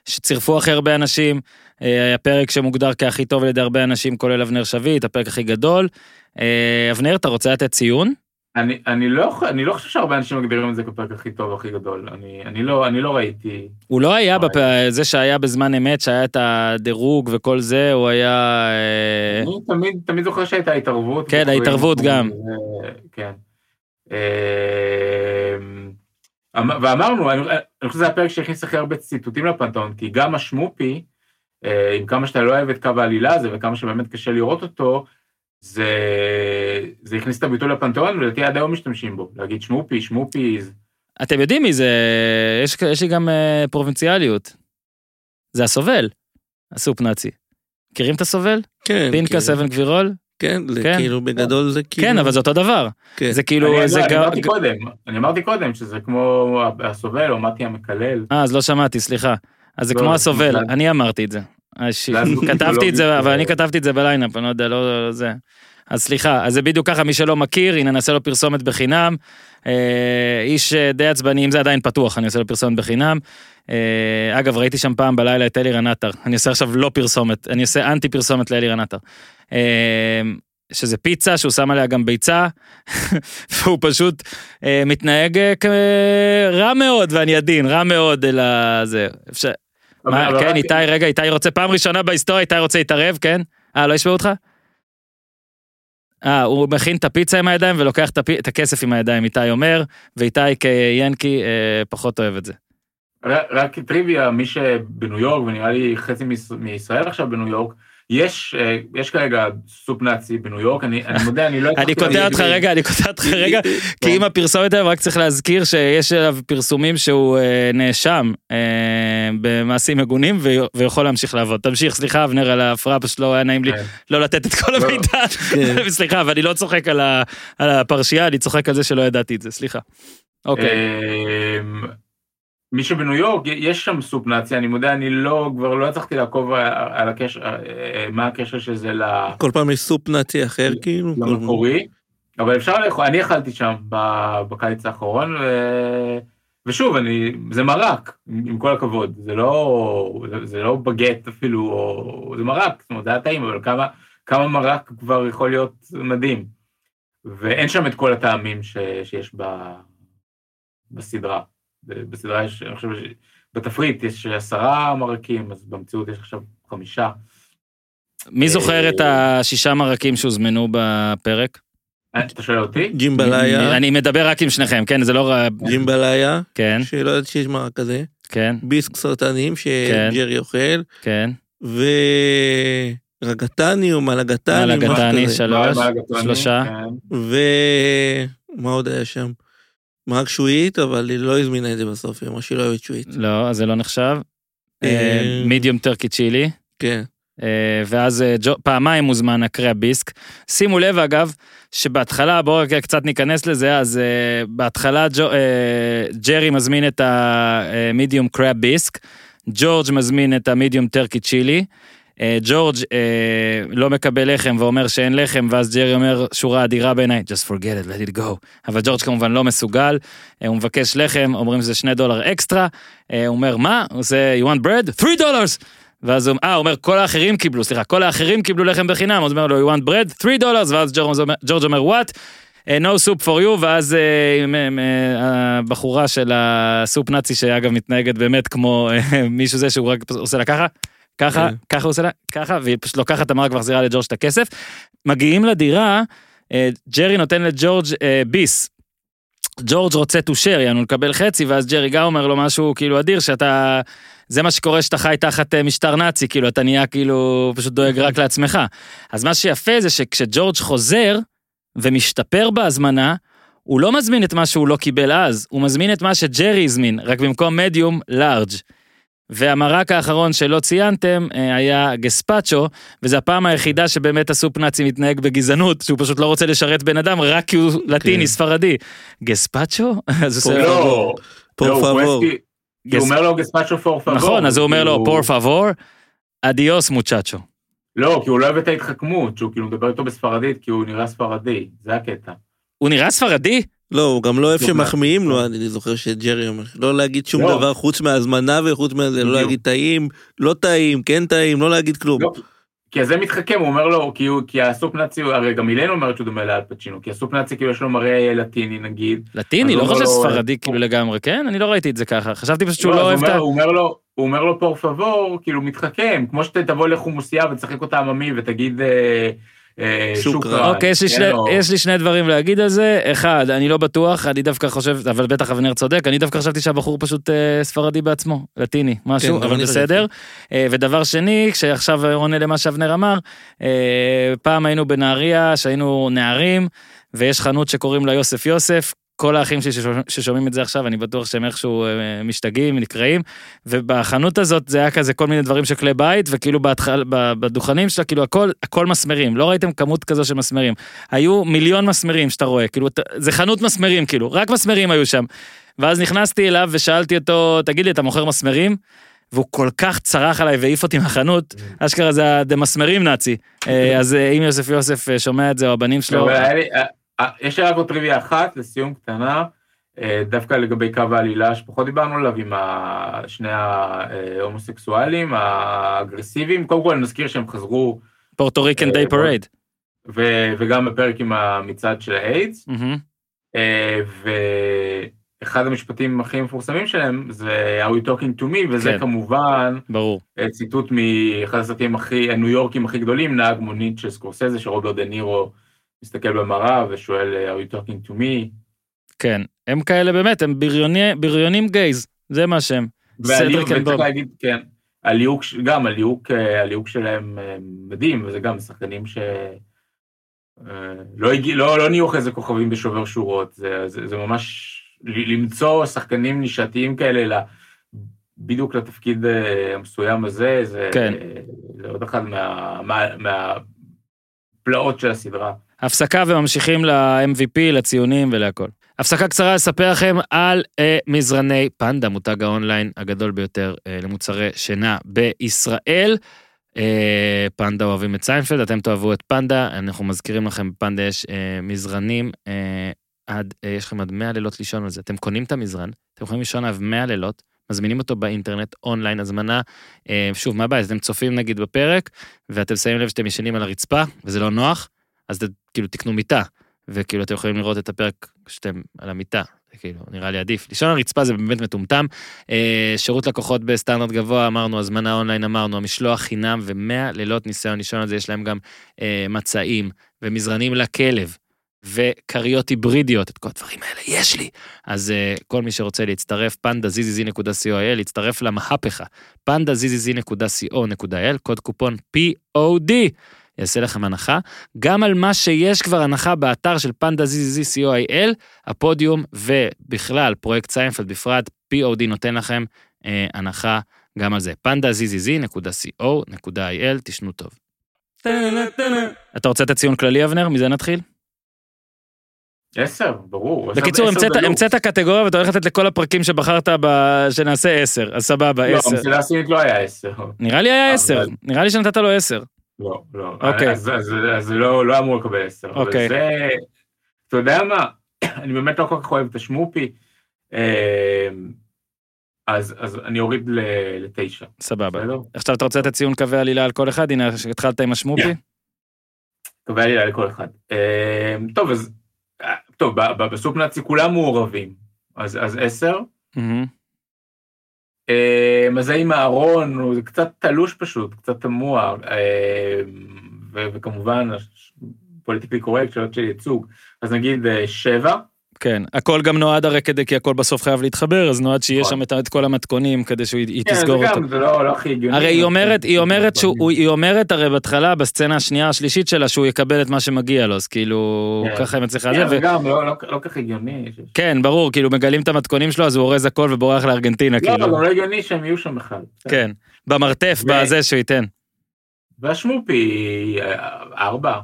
שצירפו הכי הרבה אנשים, אה, הפרק שמוגדר כהכי טוב על ידי הרבה אנשים, כולל אבנר שביט, הפרק הכי גדול. אה, אבנר, אתה רוצה לתת ציון? אני, אני, לא, אני לא חושב שהרבה אנשים מגדירים את זה כפרק הכי טוב, הכי גדול. אני, אני, לא, אני לא ראיתי... הוא לא היה, וואי. בפ... זה שהיה בזמן אמת, שהיה את הדירוג וכל זה, הוא היה... אה, אני תמיד, תמיד זוכר שהייתה התערבות. כן, ההתערבות גם. כן. אמ, אמ- ואמרנו, אני אני חושב שזה הפרק שהכניס הכי הרבה ציטוטים לפנתאון, כי גם השמופי, אה, עם כמה שאתה לא אוהב את קו העלילה הזה, וכמה שבאמת קשה לראות אותו, זה, זה הכניס את הביטוי לפנתאון, ולדעתי עד היום משתמשים בו. להגיד שמופי, שמופי, זה- אתם יודעים מי זה, יש, יש לי גם אה, פרובינציאליות. זה הסובל, ה Soup Nazi. מכירים את הסובל? כן. פינקס כאילו, אבן גבירול? כן, זה כן. כאילו בגדול זה כאילו... כן, אבל זה אותו דבר. כן. זה כאילו, אני, זה אני גם... אמרתי קודם, אני אמרתי קודם שזה כמו הסובל או מתי המקלל. אה, אז לא שמעתי, סליחה. אז זה לא, כמו זה הסובל. אני אמרתי את זה. אה. זה כתבתי את זה, אבל אני כתבתי את זה בליינאפ, אני לא יודע, לא לא זה. אז סליחה, אז זה בדיוק ככה, מי שלא מכיר, הנה נעשה לו פרסומת בחינם. אה, איש אה, די עצבני, אם זה עדיין פתוח, אני עושה לו פרסומת בחינם. אה, אגב, ראיתי שם פעם בלילה את אלירן עטר, אני עושה עכשיו לא פרסומת, אני עושה אנטי פרסומת לאלירן עטר. אה, שזה פיצה שהוא שם עליה גם ביצה, והוא פשוט אה, מתנהג אה, רע מאוד, ואני עדין, רע מאוד אל הזה. אפשר... מה, כן, איתי, רגע, איתי רוצה, פעם ראשונה בהיסטוריה, איתי רוצה להתערב, כן? אה, לא ישמעו אותך? אה, הוא מכין את הפיצה עם הידיים ולוקח את, הכסף עם הידיים, איתי אומר, ואיתי כינקי אה, פחות אוהב את זה. רק- טריוויה, מי שבניו יורק, ונראה לי חצי מיש- מישראל עכשיו בניו יורק, יש, אה, יש כרגע סופ נאצי בניו יורק, אני, אני מודה, אני לא... אני קוטע אותך רגע, אני קוטע אותך רגע, כי אם הפרסומת האלה, רק צריך להזכיר שיש עליו פרסומים שהוא אה, נאשם אה, במעשים מגונים ויכול להמשיך לעבוד. תמשיך, סליחה אבנר על ההפרעה, פשוט לא היה נעים לי כן. לא לתת את כל לא. המידע. כן. סליחה, ואני לא צוחק על ה- על הפרשייה, אני צוחק על זה שלא ידעתי את זה, סליחה. אוקיי, אמ, מי שבניו יורק, יש שם סופ נאצי, אני מודה, אני לא, כבר לא הצלחתי לעקוב על הקשר, אה, מה הקשר של זה ל- כל פעם יש סופ נאצי אחר כאילו. למקורי, אבל אפשר לאכול, אני אכלתי שם בקיץ האחרון, ו- ושוב, אני, זה מרק, עם כל הכבוד, זה לא, זה- זה לא בגט אפילו, או, זה מרק, זאת אומרת, זה היה טעים, אבל כמה, כמה מרק כבר יכול להיות מדהים. ואין שם את כל הטעמים ש, שיש ב, בסדרה. בסדרה יש, אני חושב, ש- בתפריט יש עשרה מרקים, אז במציאות יש עכשיו חמישה. מי זוכר את השישה מרקים שהוזמנו בפרק? אה, אתה שואל אותי? ג'ימבליה, אני מדבר רק עם שניכם, כן? זה לא... ר- ג'ימבליה, כן, שלא ידעתי שיש מרק כזה, כן, ביסק סרטנים שג'רי אוכל, כן. ורגטני או מלגטני, מלגטני. שלוש, שלושה. כן. ומה עוד היה שם? מרק שועית, אבל היא לא הזמינה את זה בסוף, היא אמרה שהיא לא אוהבת שועית. לא, אז זה לא נחשב. מידיום טרקי צ'ילי. כן. אה, ואז אה, פעמיים הוזמן הקריאה ביסק. שימו לב אגב, שבהתחלה, בואו רק קצת ניכנס לזה, אז אה, בהתחלה ג'ו- ג'רי מזמין את המדיום קראב ביסק, ג'ורג' מזמין את המדיום טרקי צ'ילי. אה, ג'ורג' אה, לא מקבל לחם ואומר שאין לחם, ואז ג'רי אומר שורה אדירה בעיניי, just forget it, let it go. אבל ג'ורג' כמובן לא מסוגל, אה, הוא מבקש לחם, אומרים שזה שני דולר אקסטרה, הוא אומר מה? הוא עושה, you want bread? 3 דולרס! ואז הוא, אה, הוא אומר, כל האחרים קיבלו, סליחה, כל האחרים קיבלו לחם בחינם, אז הוא אומר לו, you want bread? 3 דולרס, ואז ג'ורג' אומר- what? אה, no soup for you, ואז הבחורה של הסופ נאצי, שאגב מתנהגת באמת כמו מישהו זה שהוא רק עושה לה ככה, ככה, כן. ככה הוא עושה לה, ככה, והיא פשוט לוקחת את המרק ומחזירה לג'ורג' את הכסף. מגיעים לדירה, אה, ג'רי נותן לג'ורג' אה, ביס. ג'ורג' רוצה share, יענו לקבל חצי, ואז ג'רי גם אומר לו משהו כאילו אדיר, שאתה... זה מה שקורה שאתה חי תחת אה, משטר נאצי, כאילו אתה נהיה כאילו פשוט דואג רק לעצמך. אז מה שיפה זה שכשג'ורג' חוזר ומשתפר בהזמנה, הוא לא מזמין את מה שהוא לא קיבל אז, הוא מזמין את מה שג'רי הזמין, רק במקום מדיום, לארג'. והמרק האחרון שלא ציינתם אה, היה גספצ'ו, וזו הפעם היחידה שבאמת הסופ נאצי מתנהג בגזענות, שהוא פשוט לא רוצה לשרת בן אדם רק כי הוא לטיני, כן. ספרדי. גספצ'ו? אז הוא עושה... לא, פור לא, הוא פאבור. הוא אומר לו גספצ'ו פור פאבור. נכון, אז הוא אומר לו, פור פאבור, אדיוס מוצ'צ'ו. לא, כי הוא לא אוהב את ההתחכמות, שהוא כאילו מדבר איתו בספרדית, כי הוא נראה ספרדי, זה הקטע. הוא נראה ספרדי? לא, הוא גם לא אוהב שמחמיאים לו, מה? אני זוכר שג'רי אומר, לא להגיד שום לא. דבר חוץ מהזמנה וחוץ מזה, לא. להגיד טעים, לא טעים, כן טעים, לא להגיד כלום. לא, כי זה מתחכם, הוא אומר לו, כי, הוא, כי הסופ נאצי, הרי גם אילן אומרת שהוא דומה לאל פצ'ינו, כי הסופ נאצי כאילו יש לו מראה לטיני נגיד. לטיני, לא חושב ספרדי אה, כאילו לגמרי, כן? אני לא ראיתי את זה ככה, חשבתי פשוט שהוא לא, לא אוהב את ה... הוא אומר לו, פור פאבור, כאילו מתחכם, כמו שתבוא לחומוסייה ותשחק אותה עממי ותגיד אה. שוקרה. אוקיי, יש לי, שני, יש לי שני דברים להגיד על זה. אחד, אני לא בטוח, אני דווקא חושב, אבל בטח אבנר צודק, אני דווקא חשבתי שהבחור פשוט אה, ספרדי בעצמו, לטיני, משהו, כן, אבל אני בסדר. אה, ודבר שני, כשעכשיו עונה למה שאבנר אמר, אה, פעם היינו בנהריה, שהיינו נערים, ויש חנות שקוראים לה יוסף יוסף. כל האחים שלי ששומעים- את זה עכשיו, אני בטוח שהם איכשהו אה, משתגעים, נקראים, ובחנות הזאת זה היה כזה כל מיני דברים של כלי בית, וכאילו בהתחל, בדוכנים שלה, כאילו הכל, הכל מסמרים, לא ראיתם כמות כזו של מסמרים. היו מיליון מסמרים שאתה רואה, כאילו, זה חנות מסמרים, כאילו, רק מסמרים היו שם. ואז נכנסתי אליו ושאלתי אותו, תגיד לי, אתה מוכר מסמרים? והוא כל כך צרח עליי והעיף אותי מהחנות, אשכרה זה הדמסמרים נאצי. אה, אז אה, אם יוסף יוסף שומע את זה, או הבנים שלו, אה, יש לי רק עוד טריוויה אחת, לסיום קטנה, אה, דווקא לגבי קו העלילה שפחות דיברנו עליו עם שני ההומוסקסואלים האגרסיביים. קודם כל נזכיר שהם חזרו, Puerto Rican אה, Day Parade. וגם בפרק עם המצעד של האיידס, אה, ואחד המשפטים הכי מפורסמים שלהם זה Are we talking to me, וזה כן. כמובן ברור. ציטוט מאחד הסרטים הכי, הניו יורקים הכי גדולים, נהג מונית של סקורסזה, שרוברט דה נירו מסתכל במראה ושואל Are you talking to me? כן. הם כאלה באמת, הם בריוני- בריונים gays. זה מה שהם. Cedric and Bob. להגיד, כן, הליהוק, גם הליהוק, אה, הליהוק שלהם אה, מדהים, וזה גם שחקנים ש... אה, לא, הגיע, לא, לא נהיו אחרי זה כוכבים בשובר שורות, זה, זה, זה ממש למצוא שחקנים נישתיים כאלה, ל- בדיוק לתפקיד המסוים הזה, זה, כן. זה עוד אחד מה, מה, מהפלאות של הסדרה. הפסקה וממשיכים ל-MVP, לציונים ולהכל. הפסקה קצרה לספר לכם על אה, מזרני פנדה, מותג האונליין הגדול ביותר אה, למוצרי שינה בישראל. אה, פנדה אוהבים את סיינפלד, אתם תאהבו את פנדה, אנחנו מזכירים לכם, בפנדה יש אה, מזרנים, אה, עד, אה, יש לכם עד 100 לילות לישון על זה. אתם קונים את המזרן, אתם יכולים לישון עליו 100 לילות, מזמינים אותו באינטרנט, אונליין, הזמנה. אה, שוב, מה הבעיה? אתם צופים נגיד בפרק, ואתם שמים לב שאתם ישנים על הרצפה, וזה לא נוח, אז אתם כאילו תקנו מיטה, וכאילו אתם יכולים לראות את הפרק כשאתם על המיטה, כאילו נראה לי עדיף. לישון על הרצפה זה באמת מטומטם. אה, שירות לקוחות בסטנדרט גבוה אמרנו, הזמנה אונליין אמרנו, המשלוח חינם ומאה לילות ניסיון לישון על זה, יש להם גם אה, מצעים ומזרנים לכלב. וכריות היברידיות, את כל הדברים האלה יש לי. אז אה, כל מי שרוצה להצטרף, pandazzz.co.il, להצטרף למהפכה, pandazzz.co.il, קוד קופון POD, יעשה לכם הנחה. גם על מה שיש כבר הנחה באתר של pandazzz.co.il, הפודיום ובכלל פרויקט סיינפלד בפרט, POD נותן לכם אה, הנחה גם על זה. pandazzz.co.il, תישנו טוב. אתה רוצה את הציון כללי אבנר? מזה נתחיל? עשר, ברור. עשר- בקיצור, עשר המצאת- קטגוריה ואתה הולך לתת לכל הפרקים שבחרת ב- שנעשה עשר, אז סבבה, לא, עשר. המסילה הסינית לא היה עשר. נראה לי היה עשר, נראה לי שנתת לו עשר. לא, לא. אוקיי. אז, אז, אז זה לא, לא אמור לקבל עשר. אבל אוקיי. זה, אתה יודע מה, אני באמת לא כל כך אוהב את השמופי, אה, אז, אז אני אוריד ל- לתשע. סבבה. בסדר? עכשיו אתה רוצה לתת ציון קווי עלילה על כל אחד? הנה, התחלת עם השמופי? קובע לי לכל אחד. אה, טוב, אז, אה, טוב, ב- ב- בסופ נאצי כולם מעורבים, אז, אז עשר. מהמם. אה, אז האם הארון הוא קצת תלוש פשוט, קצת תמוה, ו- וכמובן פוליטיקלי קורקט, שאלות של ייצוג, אז נגיד אה, שבע, כן, הכל גם נועד הרי כדי, כי הכל בסוף חייב להתחבר, אז נועד שיהיה נכון. שם את- כל המתכונים כדי שהיא היא כן, זה תסגור אותו. גם, זה לא לא הכי הגיוני. הרי היא אומרת, היא אומרת שהוא, היא אומרת הרי בהתחלה, בסצנה השנייה השלישית שלה, שהוא יקבל את מה שמגיע לו, אז כאילו, כן. ככה היא מצליחה כן, זה, זה ו- גם לא לא- לא כך הגיוני. כן, ברור, כאילו מגלים את המתכונים שלו, אז הוא אורז הכל ובורח לארגנטינה, לא, כאילו, גם לא הגיוני שהם יהיו שם בכלל. כן, במרתף, בזה שהוא ייתן. והשמופי, אה, ארבע.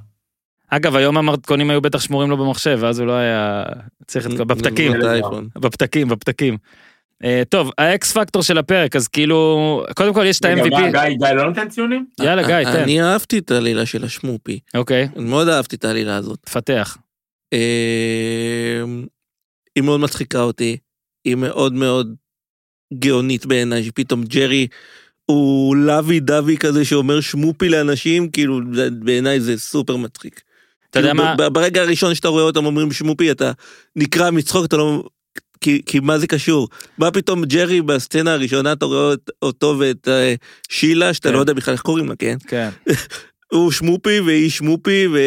אגב, היום המתכונים היו בטח שמורים לו במחשב, ואז הוא לא היה צריך את כל... בפתקים. בפתקים, בפתקים. אה, טוב, האקס פקטור של הפרק, אז כאילו, קודם כל יש את ה-MVP. גיא גיא לא נותן ציונים? יאללה, גיא, תן. אני אהבתי את העלילה של השמופי. אוקיי, אני מאוד אהבתי את העלילה הזאת. תפתח. אה, היא מאוד מצחיקה אותי, היא מאוד מאוד גאונית בעיניי, שפתאום ג'רי הוא לוי דווי כזה שאומר שמופי לאנשים, כאילו בעיניי זה סופר מצחיק. אתה יודע כאילו, מה? ברגע הראשון שאתה רואה אותם אומרים שמופי, אתה נקרע מצחוק, אתה לא... כי, כי מה זה קשור? מה פתאום ג'רי בסצנה הראשונה אתה רואה אות- אותו ואת אה, שילה, שאתה כן. לא יודע בכלל איך קוראים לה, כן? כן. הוא שמופי והיא שמופי ו...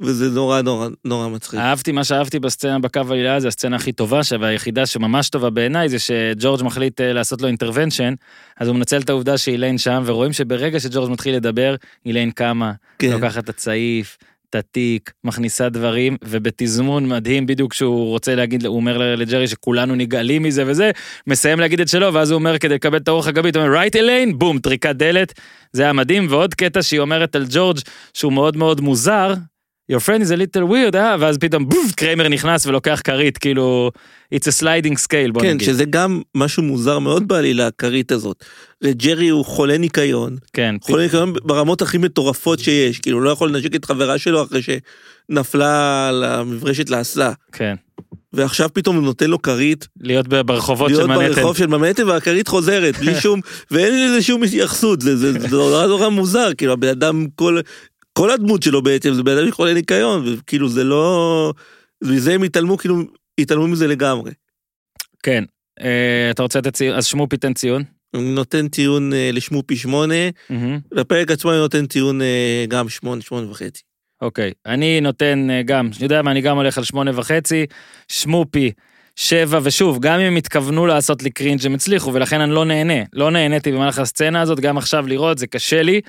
וזה נורא נורא נורא מצחיק. אהבתי, מה שאהבתי בסצנה בקו עלילה, זה הסצנה הכי טובה, והיחידה שממש טובה בעיניי, זה שג'ורג' מחליט אה, לעשות לו אינטרוונשן, אז הוא מנצל את העובדה שאיליין שם, ורואים שברגע שג'ורג' מתחיל לדבר, איליין קמה, כן. לוקחת את הצעיף, את התיק, מכניסה דברים, ובתזמון מדהים בדיוק כשהוא רוצה להגיד, הוא אומר לג'רי שכולנו נגעלים מזה וזה, מסיים להגיד את שלו, ואז הוא אומר כדי לקבל את הרוח הגבית, הוא אומר רייט אליין, בום, טריקת דלת, זה היה מדהים, ועוד קטע שהיא אומרת על ג'ורג' שהוא מאוד מאוד מוזר, your friend is a little weird, אה? ואז פתאום בוף, קריימר נכנס ולוקח כרית, כאילו, it's a sliding scale, בוא כן, נגיד. שזה גם משהו מוזר מאוד בעלילה, הכרית הזאת. ג'רי הוא חולה ניקיון, כן, חולה ניקיון ברמות הכי מטורפות שיש, כאילו לא יכול לנשק את חברה שלו אחרי שנפלה על המברשת לאסלה. כן. ועכשיו פתאום הוא נותן לו כרית, להיות ברחובות של להיות מנהטן. ברחוב של מנהטן והכרית חוזרת, בלי שום, ואין לזה שום התייחסות, זה נורא נורא מוזר, כאילו הבן אדם, כל- כל הדמות שלו בעצם זה בן אדם שחולה ניקיון, וכאילו זה לא... מזה הם התעלמו, כאילו, התעלמו מזה לגמרי. כן. אה, אתה רוצה לתת ציון? אז שמופי תן ציון. אני נותן ציון אה, לשמופי שמונה. לפרק עצמו אני נותן ציון אה, גם שמונה, שמונה וחצי. אוקיי, אני נותן גם, אני יודע מה, אני גם הולך על שמונה וחצי, שמופי, שבע, ושוב, גם אם הם התכוונו לעשות לי קרינג' הם הצליחו, ולכן אני לא נהנה. לא נהניתי במהלך הסצנה הזאת, גם עכשיו לראות, זה קשה לי.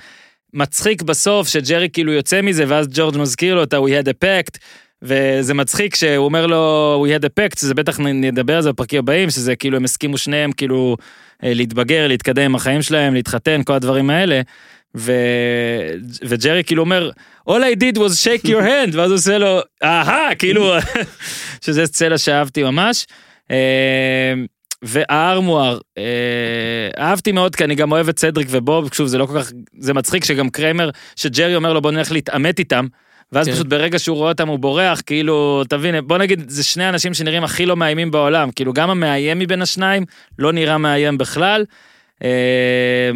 מצחיק בסוף שג'רי כאילו יוצא מזה, ואז ג'ורג' מזכיר לו את ה-We had a pact, וזה מצחיק שהוא אומר לו We had a pact, שזה בטח נדבר על זה בפרקים הבאים, שזה כאילו הם הסכימו שניהם כאילו אה, להתבגר, להתקדם עם החיים שלהם, להתחתן, כל הדברים האלה. ו... וג'רי כאילו אומר, All I did was shake your hand, ואז הוא עושה לו, אהה, כאילו, שזה סצנה שאהבתי ממש. והארמואר, אה, אהבתי מאוד, כי אני גם אוהב את סדריק ובוב, שוב, זה לא כל כך, זה מצחיק שגם קריימר, שג'רי אומר לו בוא נלך להתעמת איתם, ואז כן. פשוט ברגע שהוא רואה אותם הוא בורח, כאילו, תבין, בוא נגיד, זה שני אנשים שנראים הכי לא מאיימים בעולם, כאילו גם המאיים מבין השניים לא נראה מאיים בכלל. אה,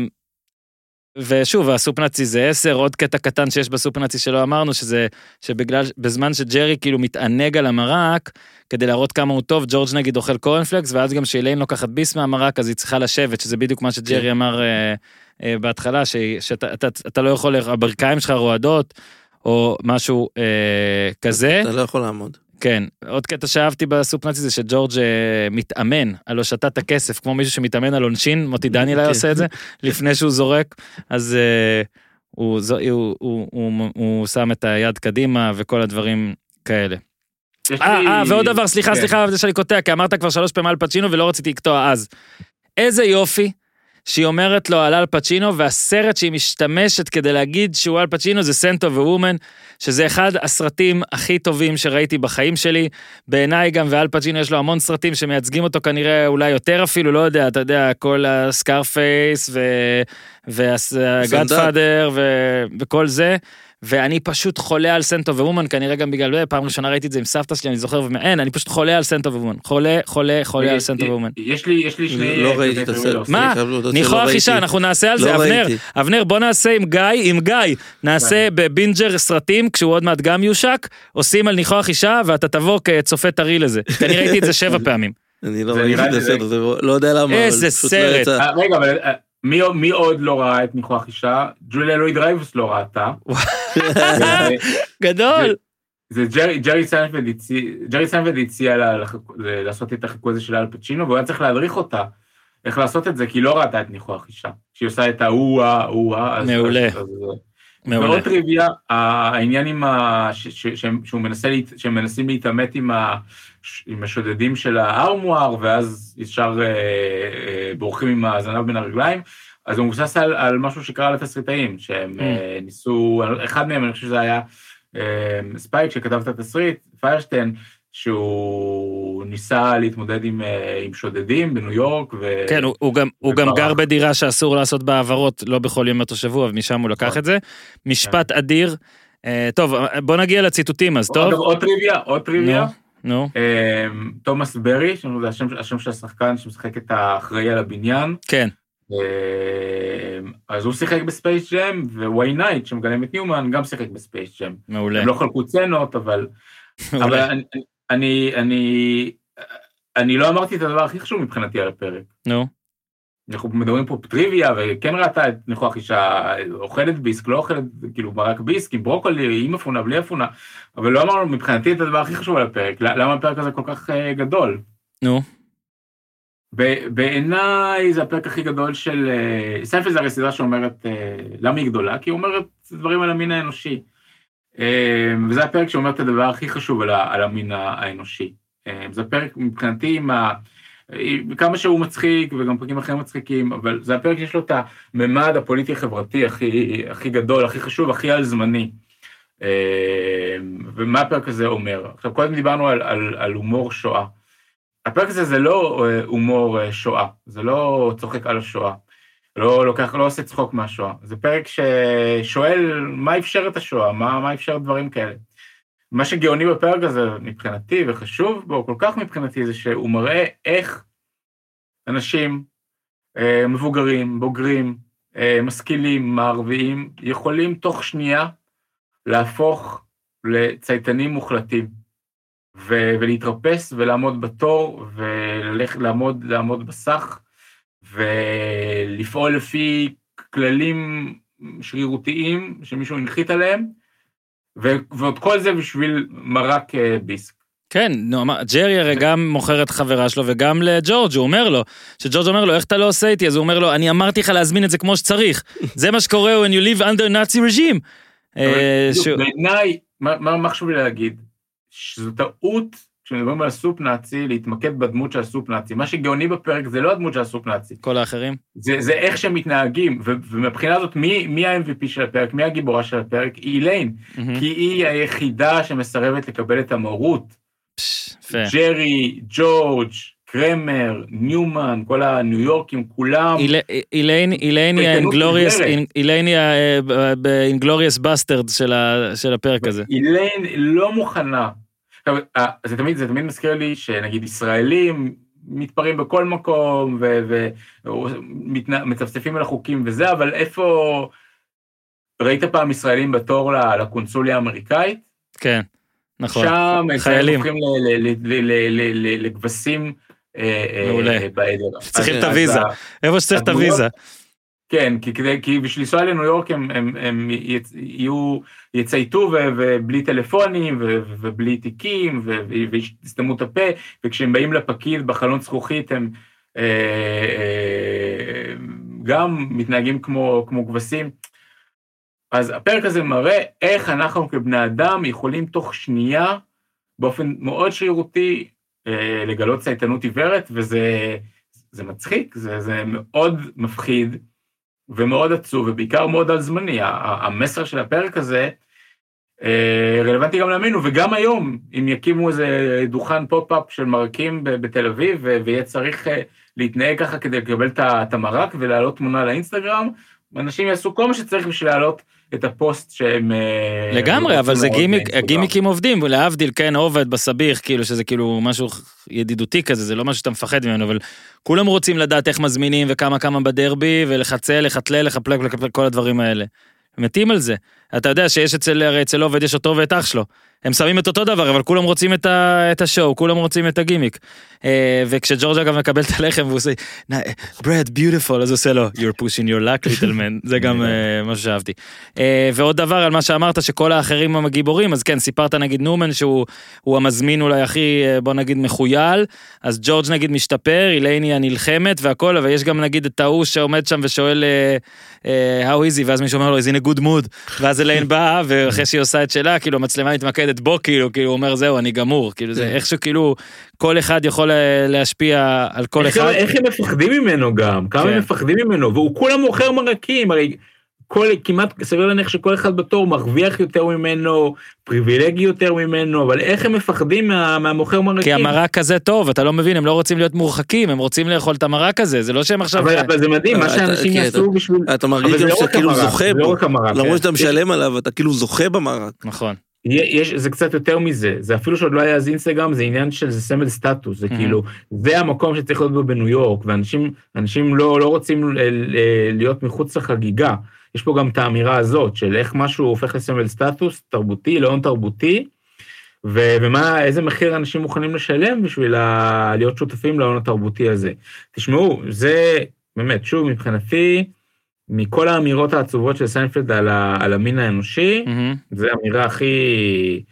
ושוב, הסופנאצי זה 10, עוד קטע קטן שיש בסופנאצי שלא אמרנו, שזה, שבגלל, בזמן שג'רי כאילו מתענג על המרק, כדי להראות כמה הוא טוב, ג'ורג' נגיד אוכל קורנפלקס, ואז גם שאיליין לוקחת ביס מהמרק, אז היא צריכה לשבת, שזה בדיוק מה שג'רי כן. אמר אה, אה, בהתחלה, ש, שאתה אתה, אתה לא יכול, הברכיים שלך רועדות, או משהו אה, כזה. אתה לא יכול לעמוד. כן, עוד קטע שאהבתי בסופנאצי זה שג'ורג' אה, מתאמן על הושטת הכסף, כמו מישהו שמתאמן על עונשין, מוטי דניאל היה כן. עושה את זה, לפני שהוא זורק, אז אה, הוא, הוא, הוא, הוא, הוא שם את היד קדימה וכל הדברים כאלה. אה, אה, ועוד דבר, סליחה, כן. סליחה, זה שאני קוטע, כי אמרת כבר שלוש פעמים על פצ'ינו ולא רציתי לקטוע אז. איזה יופי שהיא אומרת לו על אל פצ'ינו, והסרט שהיא משתמשת כדי להגיד שהוא אל פצ'ינו זה Scent of a Woman, שזה אחד הסרטים הכי טובים שראיתי בחיים שלי. בעיניי גם, ואל פצ'ינו יש לו המון סרטים שמייצגים אותו כנראה אולי יותר אפילו, לא יודע, אתה יודע, כל ה Scarface וה Godfather וכל זה. ואני פשוט חולה על Scent of a Woman, כנראה גם בגלל זה, פעם ראשונה ראיתי את זה עם סבתא שלי, אני זוכר, ואין, אני פשוט חולה על Scent of a Woman. חולה, חולה, חולה על סנטו ווומן. יש לי, יש לי שני... לא ראיתי את הסרט. להוסיף. מה? ניחוח אישה, אנחנו נעשה על לא זה, אבנר. אבנר, בוא נעשה עם גיא, עם גיא, נעשה בבינג' סרטים, כשהוא עוד מעט גם יושק, עושים על ניחוח אישה, ואתה תבוא כצופה טרי לזה. כי אני ראיתי את זה שבע פעמים. אני לא ראיתי את הסרט לא יודע למה, אבל איזה פשוט לא סרט. יצא. אה, רגע, אבל אה, מי מי עוד לא ראה את ניחוח אישה? ג'וליה לואי דרייבוס לא ראתה. גדול. זה ג'רי, ג'רי סיינפלד הציע, ג'רי סיינפלד הציע לה לעשות את החיקוי הזה של אל פצ'ינו, והוא היה צריך להדריך אותה איך לעשות את זה, כי היא לא ראתה את ניחוח אישה. כשהיא עושה את ההוא-אה, ההוא-אה, אז... מעולה. אז- אז- מעולה. ועוד טריוויה, העניין עם ה... ש- ש- שהם- שהוא מנסה, שהם מנסים להתעמת עם ה- ש- עם השודדים של הארמואר, ואז ישר אה, אה, בורחים עם הזנב בין הרגליים, אז הוא מבוסס על, על משהו שקרה לתסריטאים, שהם Mm. אה, ניסו, אחד מהם, אני חושב שזה היה אה, ספייק שכתב את התסריט, פיירשטיין, שהוא ניסה להתמודד עם, אה, עם שודדים בניו יורק, ו... כן, הוא- הוא גם- הוא גם. גר בדירה שאסור לעשות בה העברות, לא בכל יום באותו שבוע, ומשם הוא לקח נכון. את זה. משפט אדיר. אה, טוב, בוא נגיע לציטוטים אז, טוב? עוד טריוויה, עוד טריוויה. נו, אמ, תומאס ברי, שזה השם, השם של השחקן שמשחק את האחראי על הבניין, כן. אז הוא שיחק ב Space Jam, וויין נייט, שמגלם את ניומן, גם שיחק ב Space Jam. מעולה. הם לא חלקו סצנות, אבל, אבל. אני, אני, אני, אני לא אמרתי את הדבר הכי חשוב מבחינתי על הפרק. נו, אנחנו מדברים פה טריוויה, וכן ראתה את ניחוח אישה אוכלת ביסק, לא אוכלת, כאילו מרק ביסק עם ברוקולי, עם אפונה, בלי אפונה, אבל לא אמרנו מבחינתי את הדבר הכי חשוב על הפרק, למה הפרק הזה כל כך אה, גדול? נו, בעיניי זה הפרק הכי גדול של... אה, סיינפלד זה הרי סדרה שאומרת אה, למה היא גדולה, כי היא אומרת דברים על המין האנושי. אה, וזה הפרק שאומר את הדבר הכי חשוב על, על המין האנושי. אה, זה הפרק מבחינתי עם ה... כמה שהוא מצחיק וגם פרקים אחרים מצחיקים, אבל זה הפרק שיש לו את הממד הפוליטי-חברתי הכי, הכי גדול, הכי חשוב, הכי על זמני. אה, ומה הפרק הזה אומר? עכשיו, קודם דיברנו על, על, על הומור שואה. הפרק הזה זה לא אה, הומור אה, שואה, זה לא צוחק על השואה. לא לוקח, לא עושה צחוק מהשואה. זה פרק ששואל מה אפשר את השואה, מה, מה אפשר דברים כאלה. מה שגאוני בפרק הזה מבחינתי וחשוב בו כל כך מבחינתי זה שהוא מראה איך אנשים אה, מבוגרים, בוגרים, אה, משכילים, מערביים, יכולים תוך שנייה להפוך לצייתנים מוחלטים, ו- ולהתרפס ולעמוד בתור ולעמוד לעמוד בסך ולפעול לפי כללים שרירותיים שמישהו הנחית עליהם, ו- ועוד כל זה בשביל מרק אה, ביסק. כן, נו, ג'רי הרי גם מוכר את חברה שלו וגם לג'ורג', הוא אומר לו, שג'ורג' אומר לו, איך אתה לא עושה איתי? אז הוא אומר לו, אני אמרתי לך להזמין את זה כמו שצריך. זה מה שקורה when you live under Nazi regime. אה, בעיניי, מה חשוב לי להגיד? שזו טעות, כשמדברים על הסופ נאצי, להתמקד בדמות של הסופ נאצי. מה שגאוני בפרק זה לא הדמות של הסופ נאצי, כל האחרים. זה, זה איך שהם מתנהגים, ו- ומבחינה הזאת, מי, מי ה-MVP של הפרק, מי הגיבורה של הפרק? היא איליין, מהמם. כי היא היחידה שמסרבת לקבל את המרות. פש, יפה. ג'רי, ג'ורג', קרמר, ניומן, כל הניו יורקים, כולם. אילי- איליין היא עיוורת. איליין היא ה Inglourious Basterd של הפרק הזה. איליין לא מוכנה. עכשיו, אה, זה תמיד, זה תמיד מזכיר לי שנגיד ישראלים מתפרעים בכל מקום ומצפצפים על החוקים וזה, אבל איפה... ראית פעם ישראלים בתור לקונסוליה האמריקאית? כן, נכון. שם חיילים. הופכים לכבשים אה, אה, מעולה. בעדר. צריכים את הוויזה. איפה שצריך את הוויזה. כן, כי, כדי, כי בשביל לנסוע לניו יורק הם, הם, הם יצ, יהיו, יצייתו ו, ובלי טלפונים ו, ובלי תיקים ו, ויסתמו את הפה, וכשהם באים לפקיד בחלון זכוכית הם אה, אה, גם מתנהגים כמו, כמו כבשים. אז הפרק הזה מראה איך אנחנו כבני אדם יכולים תוך שנייה, באופן מאוד שרירותי, אה, לגלות צייתנות עיוורת, וזה זה מצחיק, זה, זה מאוד מפחיד. ומאוד עצוב, ובעיקר מאוד על-זמני. המסר של הפרק הזה אה, רלוונטי גם לימינו, וגם היום, אם יקימו איזה דוכן פופ-אפ של מרקים בתל אביב, ויהיה צריך אה, להתנהג ככה כדי לקבל את המרק ולהעלות תמונה לאינסטגרם, אנשים יעשו כל מה שצריך בשביל להעלות את הפוסט שהם... אה, לגמרי, אבל זה גימיק, באינסטגרם. הגימיקים עובדים, להבדיל, כן, עובד בסביך, כאילו שזה כאילו משהו ידידותי כזה, זה לא משהו שאתה מפחד ממנו, אבל כולם רוצים לדעת איך מזמינים וכמה כמה בדרבי, ולחצל, לחתלל, לחפלק, לחפלק, כל הדברים האלה. מתים על זה. אתה יודע שיש אצל, הרי אצל עובד יש אותו ואת אח שלו. הם שמים את אותו דבר, אבל כולם רוצים את, ה, את השואו, כולם רוצים את הגימיק. אה, וכשג'ורג' אגב מקבל את הלחם והוא עושה, ברד, ביוטיפול, אז הוא עושה לו, you're pushing your luck, little man, זה גם אה, משהו שאהבתי. אה, ועוד דבר על מה שאמרת, שכל האחרים הם הגיבורים, אז כן, סיפרת נגיד נומן שהוא הוא המזמין אולי הכי, בוא נגיד, מחוייל, אז ג'ורג' נגיד משתפר, אילייני הנלחמת והכל, אבל יש גם נגיד את ההוא שעומד שם ושואל how is he, ואז מישהו אומר לו, is in a good mood, ואז אליין באה, ואחרי שהיא עושה את שלה, כאילו המצלמה מתמקדת בו, כאילו, כאילו הוא אומר זהו, אני גמור, כאילו זה כן. איכשהו כאילו, כל אחד יכול אה, להשפיע על כל איך, אחד. איך הם מפחדים ממנו גם, כמה כן. הם מפחדים ממנו, והוא כולה מוכר מרקים, הרי כל, כמעט סביר להניח שכל אחד בתור מרוויח יותר ממנו, פריבילגי יותר ממנו, אבל איך הם מפחדים מה, מהמוכר מרקים? כי המרק כזה טוב, אתה לא מבין, הם לא רוצים להיות מורחקים, הם רוצים לאכול את המרק הזה, זה לא שהם עכשיו... אבל, אבל זה מדהים, מה אתה- שאנשים כן, יעשו בשביל... אתה מרגיש גם לא שאתה כאילו זוכה לא בו. רק המרק, למרות כן. שאתה משלם עליו, אתה כאילו זוכה במרק. נכון. יש, זה קצת יותר מזה, זה אפילו שעוד לא היה אז אינסטגרם, זה עניין של זה סמל סטטוס, זה Mhm. כאילו, זה המקום שצריך להיות בו בניו יורק, ואנשים אנשים לא, לא רוצים ל- ל- להיות מחוץ לחגיגה. יש פה גם את האמירה הזאת, של איך משהו הופך לסמל סטטוס, תרבותי, להון תרבותי, ו- ומה, איזה מחיר אנשים מוכנים לשלם בשביל ה- להיות שותפים להון התרבותי הזה. תשמעו, זה באמת, שוב, מבחינתי, מכל האמירות העצובות של סיינפלד על, ה- על המין האנושי, מהמם. זו האמירה הכי,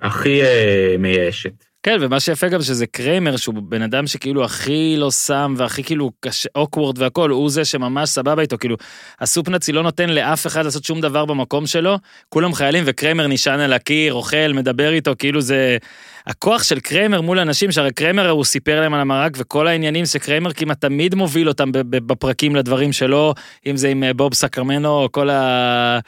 הכי אה, מייאשת. כן, ומה שיפה גם שזה קריימר, שהוא בן אדם שכאילו הכי לא שם והכי כאילו קשה, awkward והכל, הוא זה שממש סבבה איתו, כאילו, ה Soup Nazi לא נותן לאף אחד לעשות שום דבר במקום שלו, כולם חיילים וקריימר נשען על הקיר, אוכל, מדבר איתו, כאילו זה... הכוח של קריימר מול אנשים, שהרי קריימר הוא סיפר להם על המרק וכל העניינים שקריימר כמעט תמיד מוביל אותם בפרקים לדברים שלו, אם זה עם אה, בוב סקרמנו או כל ה...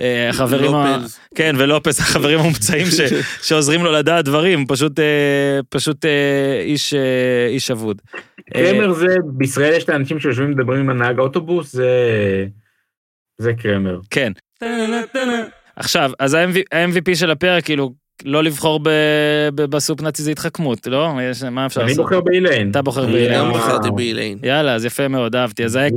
אה, החברים, ה... כן, ולופס, החברים המומצאים ש... שעוזרים לו לדעת דברים, פשוט, אה, פשוט אה, איש, איש אבוד. קרמר זה, בישראל יש את האנשים שיושבים ומדברים עם הנהג האוטובוס, זה... זה קרמר. כן. עכשיו, אז ה-MVP של הפרק, כאילו, לא לבחור ב- ב- בסופ נאצי זה התחכמות, לא? יש, מה אפשר אני לעשות? בוחר באיליין. אתה בוחר אני באיליין. גם וואו. בחרתי באיליין. יאללה, אז יפה מאוד, אהבתי. אז היה...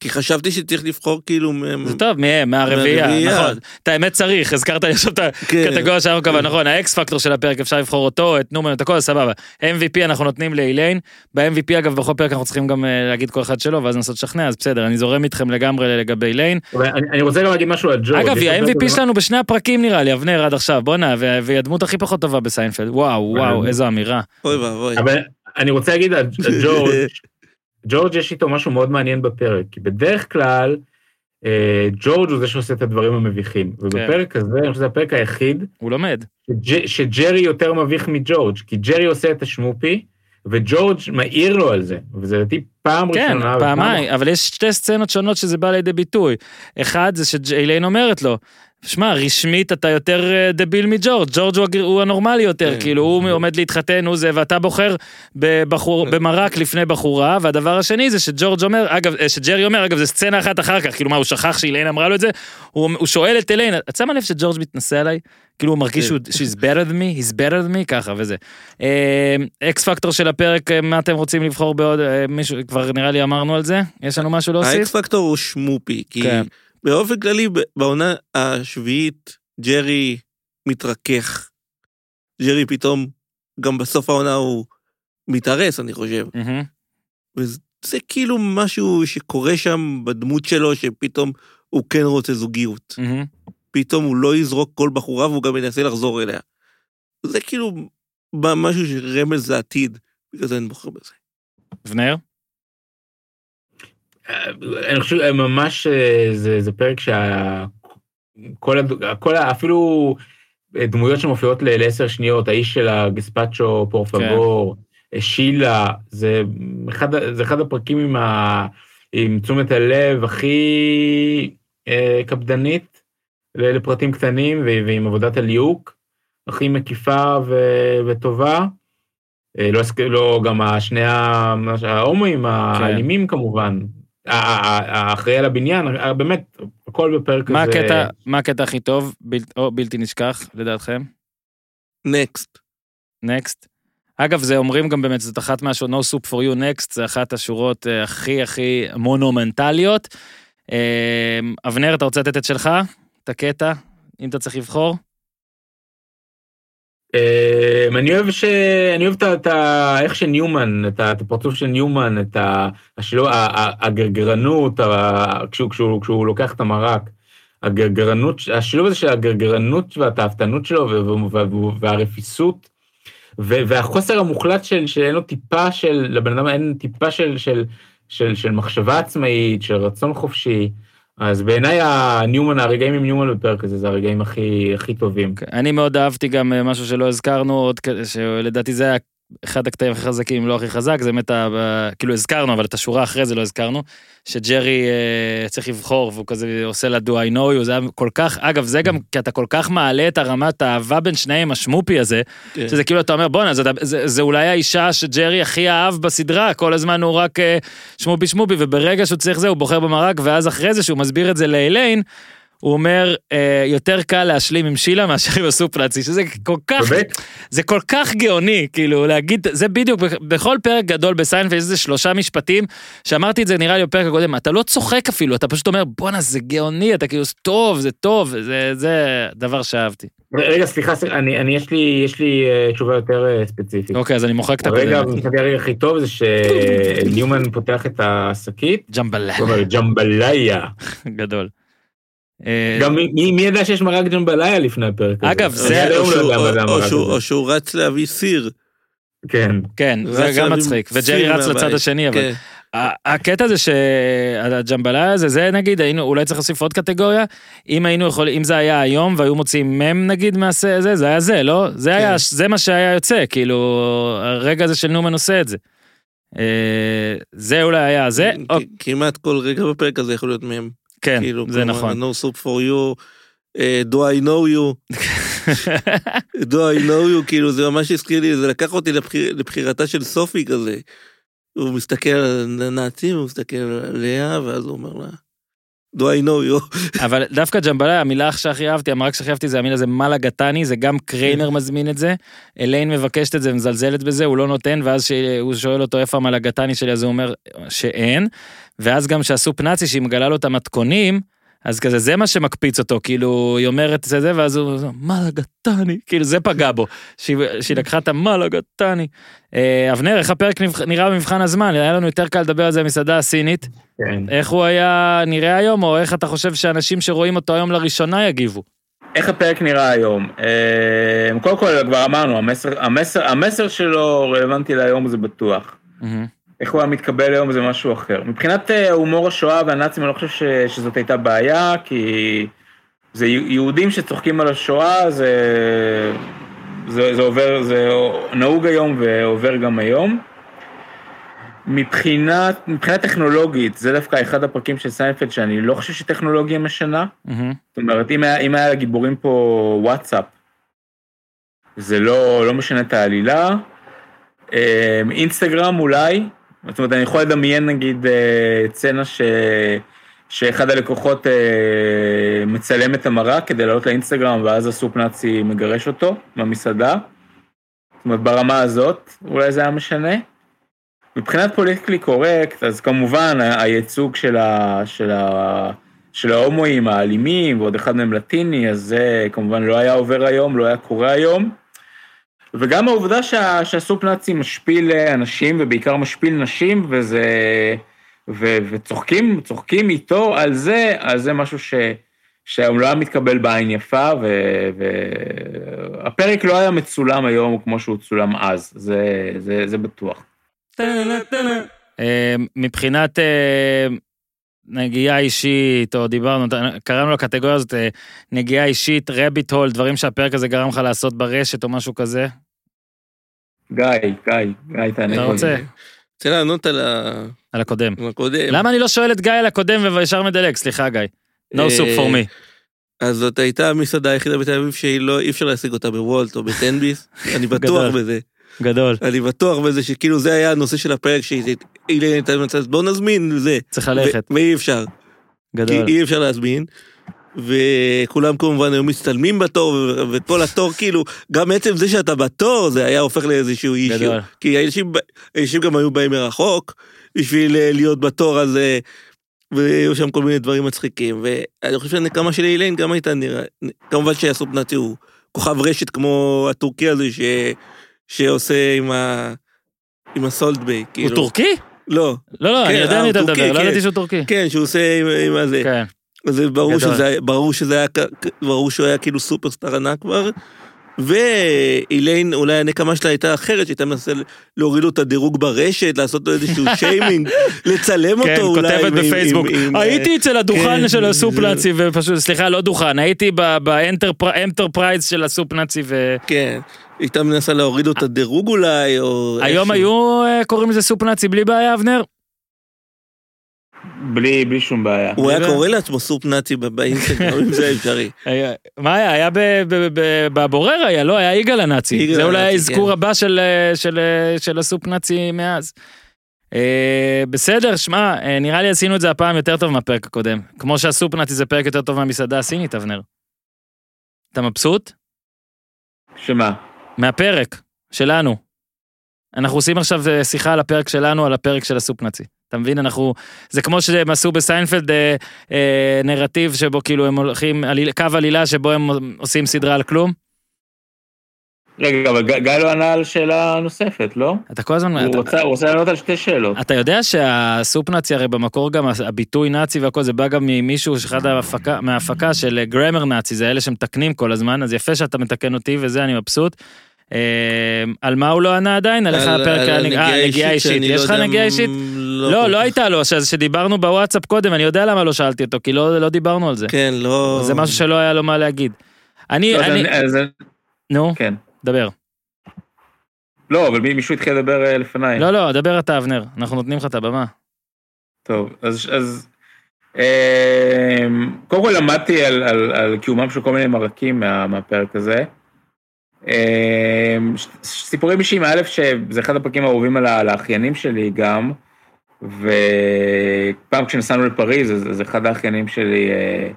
כי חשבתי שצריך לבחור כאילו... זה טוב, מהם, מהרביעייה, מהרביעייה. נכון. את האמת צריך, הזכרת לי עכשיו את כן. הקטגוריה שלנו קבע, נכון, ה X factor של הפרק, אפשר לבחור אותו, את נומן, את הכל, סבבה. MVP אנחנו נותנים לאיליין, ב-MVP אגב, בכל פרק אנחנו צריכים גם אה, להגיד כל אחד שלו, ואז לנסות לשכנע, אז בסדר, אני זורם איתכם לגמרי לגבי איליין. אני אני רוצה גם להגיד משהו על ג'ורג'. אגב, ה-MVP שלנו בשני הפרקים נראה לי, אבנר עד עכשיו, בואנה, הדמות הכי פחות טובה בסיינפלד, וואו, וואו, אבל- איזו אמירה. אוי ואבוי. אבל אני רוצה להגיד על ג'ורג', ג'ורג' יש איתו משהו מאוד מעניין בפרק, כי בדרך כלל אה, ג'ורג' הוא זה שעושה את הדברים המביכים, ובפרק הזה, אני חושב שזה הפרק היחיד, הוא לומד. שג'- שג'רי יותר מביך מג'ורג', כי ג'רי עושה את השמופי, וג'ורג' מעיר לו על זה, וזה לדעתי פעם כן, ראשונה. פעמיים, אבל יש שתי סצנות שונות שזה בא לידי ביטוי. אחד זה שאיליין אומרת לו, שמע, רשמית אתה יותר אה, דביל מג'ורג', ג'ורג' הוא, הוא הנורמלי יותר, כן. כאילו הוא עומד להתחתן, הוא זה, ואתה בוחר בבחור, במרק לפני בחורה, והדבר השני זה שג'ורג' אומר, אגב, אה, שג'רי אומר, אגב, זה סצנה אחת אחר כך, כאילו מה, הוא שכח שאיליין אמרה לו את זה? הוא, הוא שואל את איליין, את שמה לב שג'ורג' מתנשא עליי? כאילו הוא מרגיש שהוא, she's better than me, he's better than me, ככה וזה. X factor של הפרק, אה, מה אתם רוצים לבחור בעוד, אה, מישהו, כבר נראה לי אמרנו על זה? יש לנו משהו להוסיף? האקס פקטור הוא Schmoopy, כי כן. באופן כללי בעונה השביעית ג'רי מתרכך. ג'רי פתאום, גם בסוף העונה הוא מתארס, אני חושב. מהמם. וזה כאילו משהו שקורה שם בדמות שלו, שפתאום הוא כן רוצה זוגיות. מהמם. פתאום הוא לא יזרוק כל בחורה והוא גם ינסה לחזור אליה. זה כאילו משהו שרמז לעתיד, בגלל זה אני בוחר בזה. אבנר? אני חושב אה, ממש אה, זה, זה פרק שה... כל, הד... אפילו דמויות שמופיעות לעשר שניות, האיש של הגספצ'ו, פור פבור, שילה, זה אחד, זה אחד הפרקים עם, ה... עם תשומת הלב הכי אה, קפדנית לפרטים קטנים ועם עבודת הליהוק הכי מקיפה ו... וטובה. אה, לא, לא גם השני ההומואים האלימים כמובן, ה- ה- האחראי על הבניין, ה- באמת, הכל בפרק מה הזה. הקטע, מה הקטע הכי טוב, בל- או בלתי נשכח, לדעתכם? נקסט. נקסט. אגב, זה אומרים גם באמת, זאת אחת מהשורות, No Soup for You Next, זה אחת השורות אה, הכי הכי מונומנטליות. אה, אבנר, אתה רוצה לתת את שלך? את הקטע, אם אתה צריך לבחור? אה, אני אוהב ש... אני אוהב את ה-. איך שניומן, את הפרצוף של ניומן, את הגרגרנות, כשהוא- לוקח את המרק. הגרגרנות, השילוב הזה של הגרגרנות והתאוותנות שלו והרפיסות, והחוסר המוחלט של, שאין לו טיפה של, לבן אדם אין טיפה של, של, של מחשבה עצמאית, של רצון חופשי. אז בעיניי הניומן, הרגעים עם ניומן בפרק הזה, זה הרגעים הכי, הכי טובים. אני מאוד אהבתי גם אה, משהו שלא הזכרנו, עוד שלדעתי זה היה אחד הקטעים הכי חזקים, אם לא הכי חזק, זה באמת, כאילו הזכרנו, אבל את השורה אחרי זה לא הזכרנו, שג'רי אה, צריך לבחור, והוא כזה עושה לה do I know you, זה היה כל כך, אגב, זה גם כי אתה כל כך מעלה את הרמת האהבה בין שניהם, השמופי הזה, כן. שזה כאילו אתה אומר בואנה זה, זה, זה אולי האישה שג'רי הכי אהב בסדרה כל הזמן הוא רק אה, שמופי שמופי וברגע שהוא צריך זה הוא בוחר במרק ואז אחרי זה שהוא מסביר את זה לאליין. הוא אומר אה, יותר קל להשלים עם שילה מאשר עם הסופלצי שזה כל כך באמת? זה כל כך גאוני כאילו להגיד זה בדיוק בכ- בכל פרק גדול בסיינפלד איזה שלושה משפטים שאמרתי את זה נראה לי בפרק הקודם אתה לא צוחק אפילו אתה פשוט אומר בואנה זה גאוני אתה כאילו טוב זה טוב זה זה דבר שאהבתי. רגע, סליחה, אני, אני, יש לי, יש לי אה, תשובה יותר אה, ספציפית. אוקיי אז אני מוחק את הקודם. הרגע הכי טוב זה שניומן פותח את השקית, ג'מבליה. גדול. אה, גם מי- מי ידע שיש מרק ג'מבליה לפני הפרק הזה? אגב, אני זה- או לא שהוא- או- או שהוא-. או שהוא רץ להביא סיר. כן. כן, זה גם מצחיק, וג'רי רץ לצד. השני, אבל כן. ה- הקטע זה שהג'מבלה הזה, זה נגיד, היינו, אולי צריך להוסיף עוד קטגוריה, אם היינו יכולים, אם זה היה היום והיו מוציאים מם נגיד מהזה, זה, זה היה זה, לא? זה היה, זה מה שהיה יוצא, כאילו, הרגע הזה של נומן עושה את זה. אה, זה אולי היה זה, כ- או, כמעט כל רגע בפרק הזה יכול להיות מהם. כן, כאילו, זה נכון. No soup for you, אה, Do I know you, Do I know you, כאילו זה ממש הזכיר לי, זה לקח אותי לבחיר, לבחירתה של סופי כזה. הוא מסתכל על הנאצים, הוא מסתכל עליה, ואז הוא אומר לה, Do I know you. אבל דווקא ג'מבלה, המילה שהכי אהבתי, המרק שהכי אהבתי זה המילה זה מלה גטני, זה גם קריינר מזמין את זה. אליין מבקשת את זה, מזלזלת בזה, הוא לא נותן, ואז שהוא שואל אותו איפה המלה גטני שלי, אז הוא אומר שאין. ואז גם שהסופ נאצי, שהיא מגלה לו את המתכונים, אז כזה, זה מה שמקפיץ אותו, כאילו, היא אומרת זה זה, ואז הוא אומר, מלה גטני, כאילו, זה פגע בו, שהיא, שהיא לקחה את המלה גטני. אה, אבנר, איך הפרק נראה במבחן הזמן? היה לנו יותר קל לדבר על זה במסעדה הסינית. כן. איך הוא היה נראה היום, או איך אתה חושב שאנשים שרואים אותו היום לראשונה יגיבו? איך הפרק נראה היום? אה, קודם כל, כבר אמרנו, המסר, המסר, המסר שלו רלוונטי להיום זה בטוח. איך הוא היה מתקבל היום זה משהו אחר. מבחינת אה, הומור השואה והנאצים, אני לא חושב ש, שזאת הייתה בעיה, כי זה יהודים שצוחקים על השואה, זה, זה, זה עובר, זה נהוג היום ועובר גם היום. מבחינת, מבחינה טכנולוגית, זה דווקא אחד הפרקים של סיינפלד שאני לא חושב שטכנולוגיה משנה. זאת אומרת, אם היה, אם היה לגיבורים פה וואטסאפ, זה לא, לא משנה את העלילה. אה, אינסטגרם אולי, זאת אומרת, אני יכול לדמיין נגיד אה, סצנה ש... שאחד הלקוחות אה, מצלם את המרק כדי לעלות לאינסטגרם, ואז הסופ נאצי מגרש אותו במסעדה. זאת אומרת, ברמה הזאת, אולי זה היה משנה. מבחינת פוליטיקלי קורקט, אז כמובן הייצוג של, ה, של, ה, של ההומואים האלימים, ועוד אחד מהם לטיני, אז זה כמובן לא היה עובר היום, לא היה קורה היום. וגם העובדה שה, שהסופ נאצי משפיל אנשים, ובעיקר משפיל נשים, וזה... ו, וצוחקים, צוחקים איתו על זה, אז זה משהו ש... שהוא לא היה מתקבל בעין יפה, והפרק לא היה מצולם היום כמו שהוא צולם אז, זה, זה, זה בטוח. אה, מבחינת אה, נגיעה אישית, או דיברנו, קראנו לקטגוריה הזאת אה, נגיעה אישית, רביט הול, דברים שהפרק הזה גרם לך לעשות ברשת או משהו כזה? גיא, גיא, גיא, תענה. אתה רוצה? רוצה לענות על ה... על הקודם. על הקודם. למה אני לא שואל את גיא על הקודם וישר מדלג? סליחה, גיא. No soup for me. אז זאת הייתה המסעדה היחידה בתל אביב שהיא לא, אי אפשר להשיג אותה בוולט או בטנביס, אני בטוח בזה. גדול. אני בטוח בזה שכאילו זה היה הנושא של הפרק שאילן הייתה מצב, בוא נזמין זה. צריך ללכת. ואי אפשר. גדול. כי אי אפשר להזמין. וכולם כמובן היו מצטלמים בתור, וכל התור כאילו, גם עצם זה שאתה בתור זה היה הופך לאיזשהו אישיו. גדול. כי האנשים, האנשים גם היו באים מרחוק בשביל אה, להיות בתור הזה, והיו שם כל מיני דברים מצחיקים. ואני חושב שהנקמה של אילן גם הייתה נראה, כמובן שהסופ נאצי הוא כוכב רשת כמו הטורקי הזה ש... שעושה עם ה... עם הסולט ביי, הוא כאילו. טורקי? לא. לא, לא, אני כן, יודע אה, מי אתה הוא טורקי, מדבר, לא כן. ידעתי שהוא טורקי. כן, שהוא עושה עם, עם הזה. כן. אז ברור. שזה, ברור שזה היה, ברור שהוא היה כאילו סופרסטאר ענק כבר. ואיליין, אולי הנקמה שלה הייתה אחרת, שהייתה מנסה להוריד לו את הדירוג ברשת, לעשות לו איזשהו שיימינג, לצלם אותו כן, אולי. כותבת עם- עם- בפייסבוק, עם- עם- הייתי אצל הדוכן כן, של ה Soup זה- ופשוט, סליחה, לא דוכן, הייתי ב enterprise של ה Soup Nazi ו... כן, הייתה מנסה להוריד לו את הדירוג אולי, או... היום. היו אה, קוראים לזה Soup Nazi בלי בעיה, אבנר? בלי, בלי שום בעיה. הוא היה. קורא לעצמו Soup Nazi ב- באינסטגרם, אם זה אפשרי. מה היה? היה ב- ב- ב- בבורר היה, לא? היה יגאל הנאצי. זה אולי האזכור כן. הבא של, אה, אה, של ה Soup Nazi מאז. אה, בסדר, שמע, אה, נראה לי עשינו את זה הפעם יותר טוב מהפרק הקודם. כמו שה Soup Nazi זה פרק יותר טוב מהמסעדה הסינית, אבנר. אתה מבסוט? שמה? מהפרק, שלנו. אנחנו עושים עכשיו שיחה על הפרק שלנו, על הפרק של הסופ נאצי. אתה מבין? אנחנו... זה כמו שהם עשו בסיינפלד אה, אה, נרטיב שבו כאילו הם הולכים, עליל, קו עלילה שבו הם עושים סדרה על כלום. רגע, אבל גיא- לא ענה על שאלה נוספת, לא? אתה כל הזמן... הוא אתה, רוצה- הוא רוצה לענות על שתי שאלות. אתה יודע שהסופ נאצי הרי במקור גם הביטוי נאצי והכל זה בא גם ממישהו שאחד ההפקה, מההפקה של גרמר נאצי זה אלה שמתקנים כל הזמן אז יפה שאתה מתקן אותי וזה אני מבסוט. אה, על מה הוא לא ענה עדיין? על איך הפרק היה אה, נגיעה אישית. יש לא לך נגיעה אישית? לא, לא, לא. הייתה לו, אז שדיברנו בוואטסאפ קודם, אני יודע למה לא שאלתי אותו, כי לא לא דיברנו על זה. כן, לא... זה משהו שלא היה לו מה להגיד. אני, לא, אני, אז- נו, כן. דבר. לא, אבל מי- מישהו התחיל לדבר אה, לפניי. לא, לא, דבר אתה, אבנר, אנחנו נותנים לך את הבמה. טוב, אז, אז אה, קודם כל למדתי על, על, על קיומם של כל מיני מרקים מה, מהפרק הזה. אה, סיפורים אישיים, א', שזה אחד הפרקים האהובים על, על האחיינים שלי גם, ופעם כשנסענו לפריז, אז, אז אחד האחיינים שלי, אה,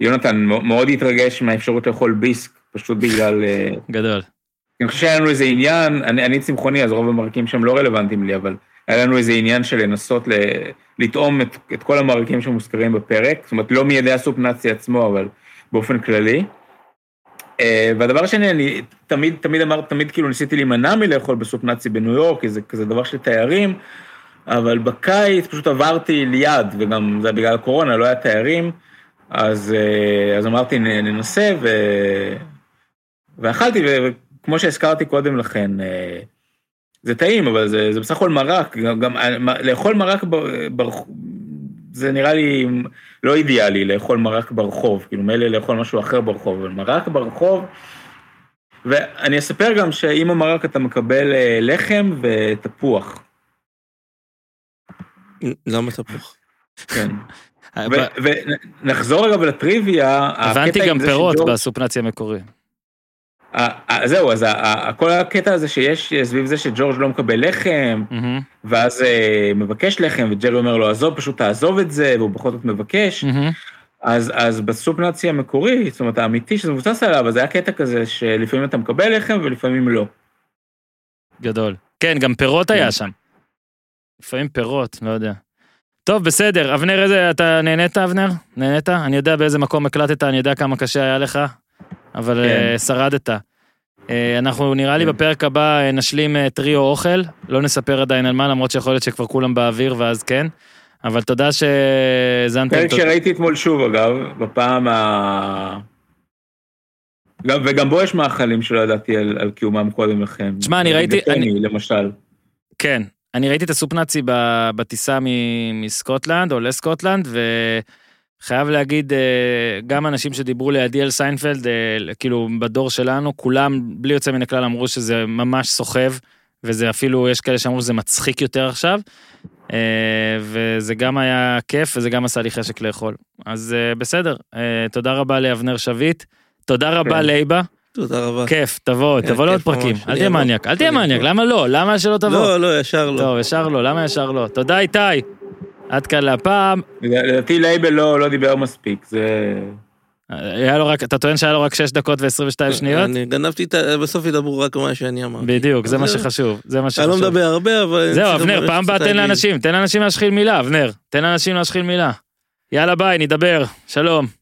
יונתן, מאוד התרגש מהאפשרות לאכול ביסק, פשוט בגלל... גדול. אני חושב שהיה לנו איזה עניין, אני, אני צמחוני, אז רוב המרקים שם לא רלוונטיים לי, אבל היה לנו איזה עניין של לנסות ל, לטעום את, את כל המרקים שמוזכרים בפרק, זאת אומרת, לא מידי הסופ נאצי עצמו, אבל באופן כללי. אה, והדבר השני, אני תמיד, תמיד אמרתי, תמיד כאילו ניסיתי להימנע מלאכול בסופ נאצי בניו יורק, כי זה כזה דבר של תיירים, אבל בקיץ פשוט עברתי ליד, וגם זה בגלל הקורונה, לא היה תיירים, אז, אה, אז אמרתי, ננסה, ו... ואכלתי, וכמו שהזכרתי קודם לכן, אה, זה טעים, אבל זה, זה בסך הכל מרק, גם, גם לאכול מרק ברחוב, זה נראה לי לא אידיאלי, לאכול מרק ברחוב, כאילו מילא לאכול משהו אחר ברחוב, אבל מרק ברחוב, ואני אספר גם שעם המרק אתה מקבל אה, לחם ותפוח. למה תפוח? כן. ונחזור אגב לטריוויה. הבנתי גם פירות בסופנציה המקורי. זהו, אז כל הקטע הזה שיש סביב זה שג'ורג' לא מקבל לחם, ואז אה, מבקש לחם, וג'רי אומר לו, עזוב, פשוט תעזוב את זה, והוא בכל זאת מבקש. אז, אז בסופ נאצי המקורי, זאת אומרת, האמיתי שזה מבוסס עליו, אז היה קטע כזה שלפעמים אתה מקבל לחם ולפעמים לא. גדול. כן, גם פירות היה כן. שם. לפעמים פירות, לא יודע. טוב, בסדר. אבנר, איזה, אתה נהנית, אבנר? נהנית? אני יודע באיזה מקום הקלטת, אני יודע כמה קשה היה לך. אבל כן. uh, שרדת. Uh, אנחנו נראה לי כן. בפרק הבא uh, נשלים טריו אוכל, לא נספר עדיין על מה, למרות שיכול להיות שכבר כולם באוויר ואז כן. אבל תודה שהאזנתם. פרק שראיתי אתמול שוב אגב, בפעם ה... גם, וגם בו יש מאכלים שלא ידעתי על, על קיומם קודם לכן. תשמע, אני ראיתי... אני... למשל. כן, אני ראיתי את ה Soup Nazi בטיסה מסקוטלנד או לסקוטלנד, ו... חייב להגיד, אה, גם אנשים שדיברו לידי על סיינפלד, אה, כאילו בדור שלנו, כולם בלי יוצא מן הכלל אמרו שזה ממש סוחב, וזה אפילו, יש כאלה שאמרו שזה מצחיק יותר עכשיו, אה, וזה גם היה כיף וזה גם עשה לי חשק לאכול. אז בסדר, תודה רבה לאבנר שביט, תודה רבה כן. תודה רבה. כיף, תבוא, כן, תבוא לעוד פרקים. אל תהיה מניאק, אל תהיה מניאק, למה לא? למה שלא תבוא? לא, לא, ישר לא. טוב, ישר לא, למה ישר לא? תודה איתי. עד כאן להפעם. לדעתי לייבל לא, לא דיבר מספיק, זה... היה לו רק, אתה טוען שהיה לו רק 6 דקות ו-22 שניות? אני גנבתי את ה... בסוף ידברו רק מה שאני אמרתי. בדיוק, זה מה שחשוב, זה מה שחשוב. אני לא מדבר הרבה, אבל... זהו, אבנר, פעם הבאה תן לאנשים, תן לאנשים להשחיל מילה, אבנר. תן לאנשים להשחיל מילה. יאללה ביי, נדבר, שלום.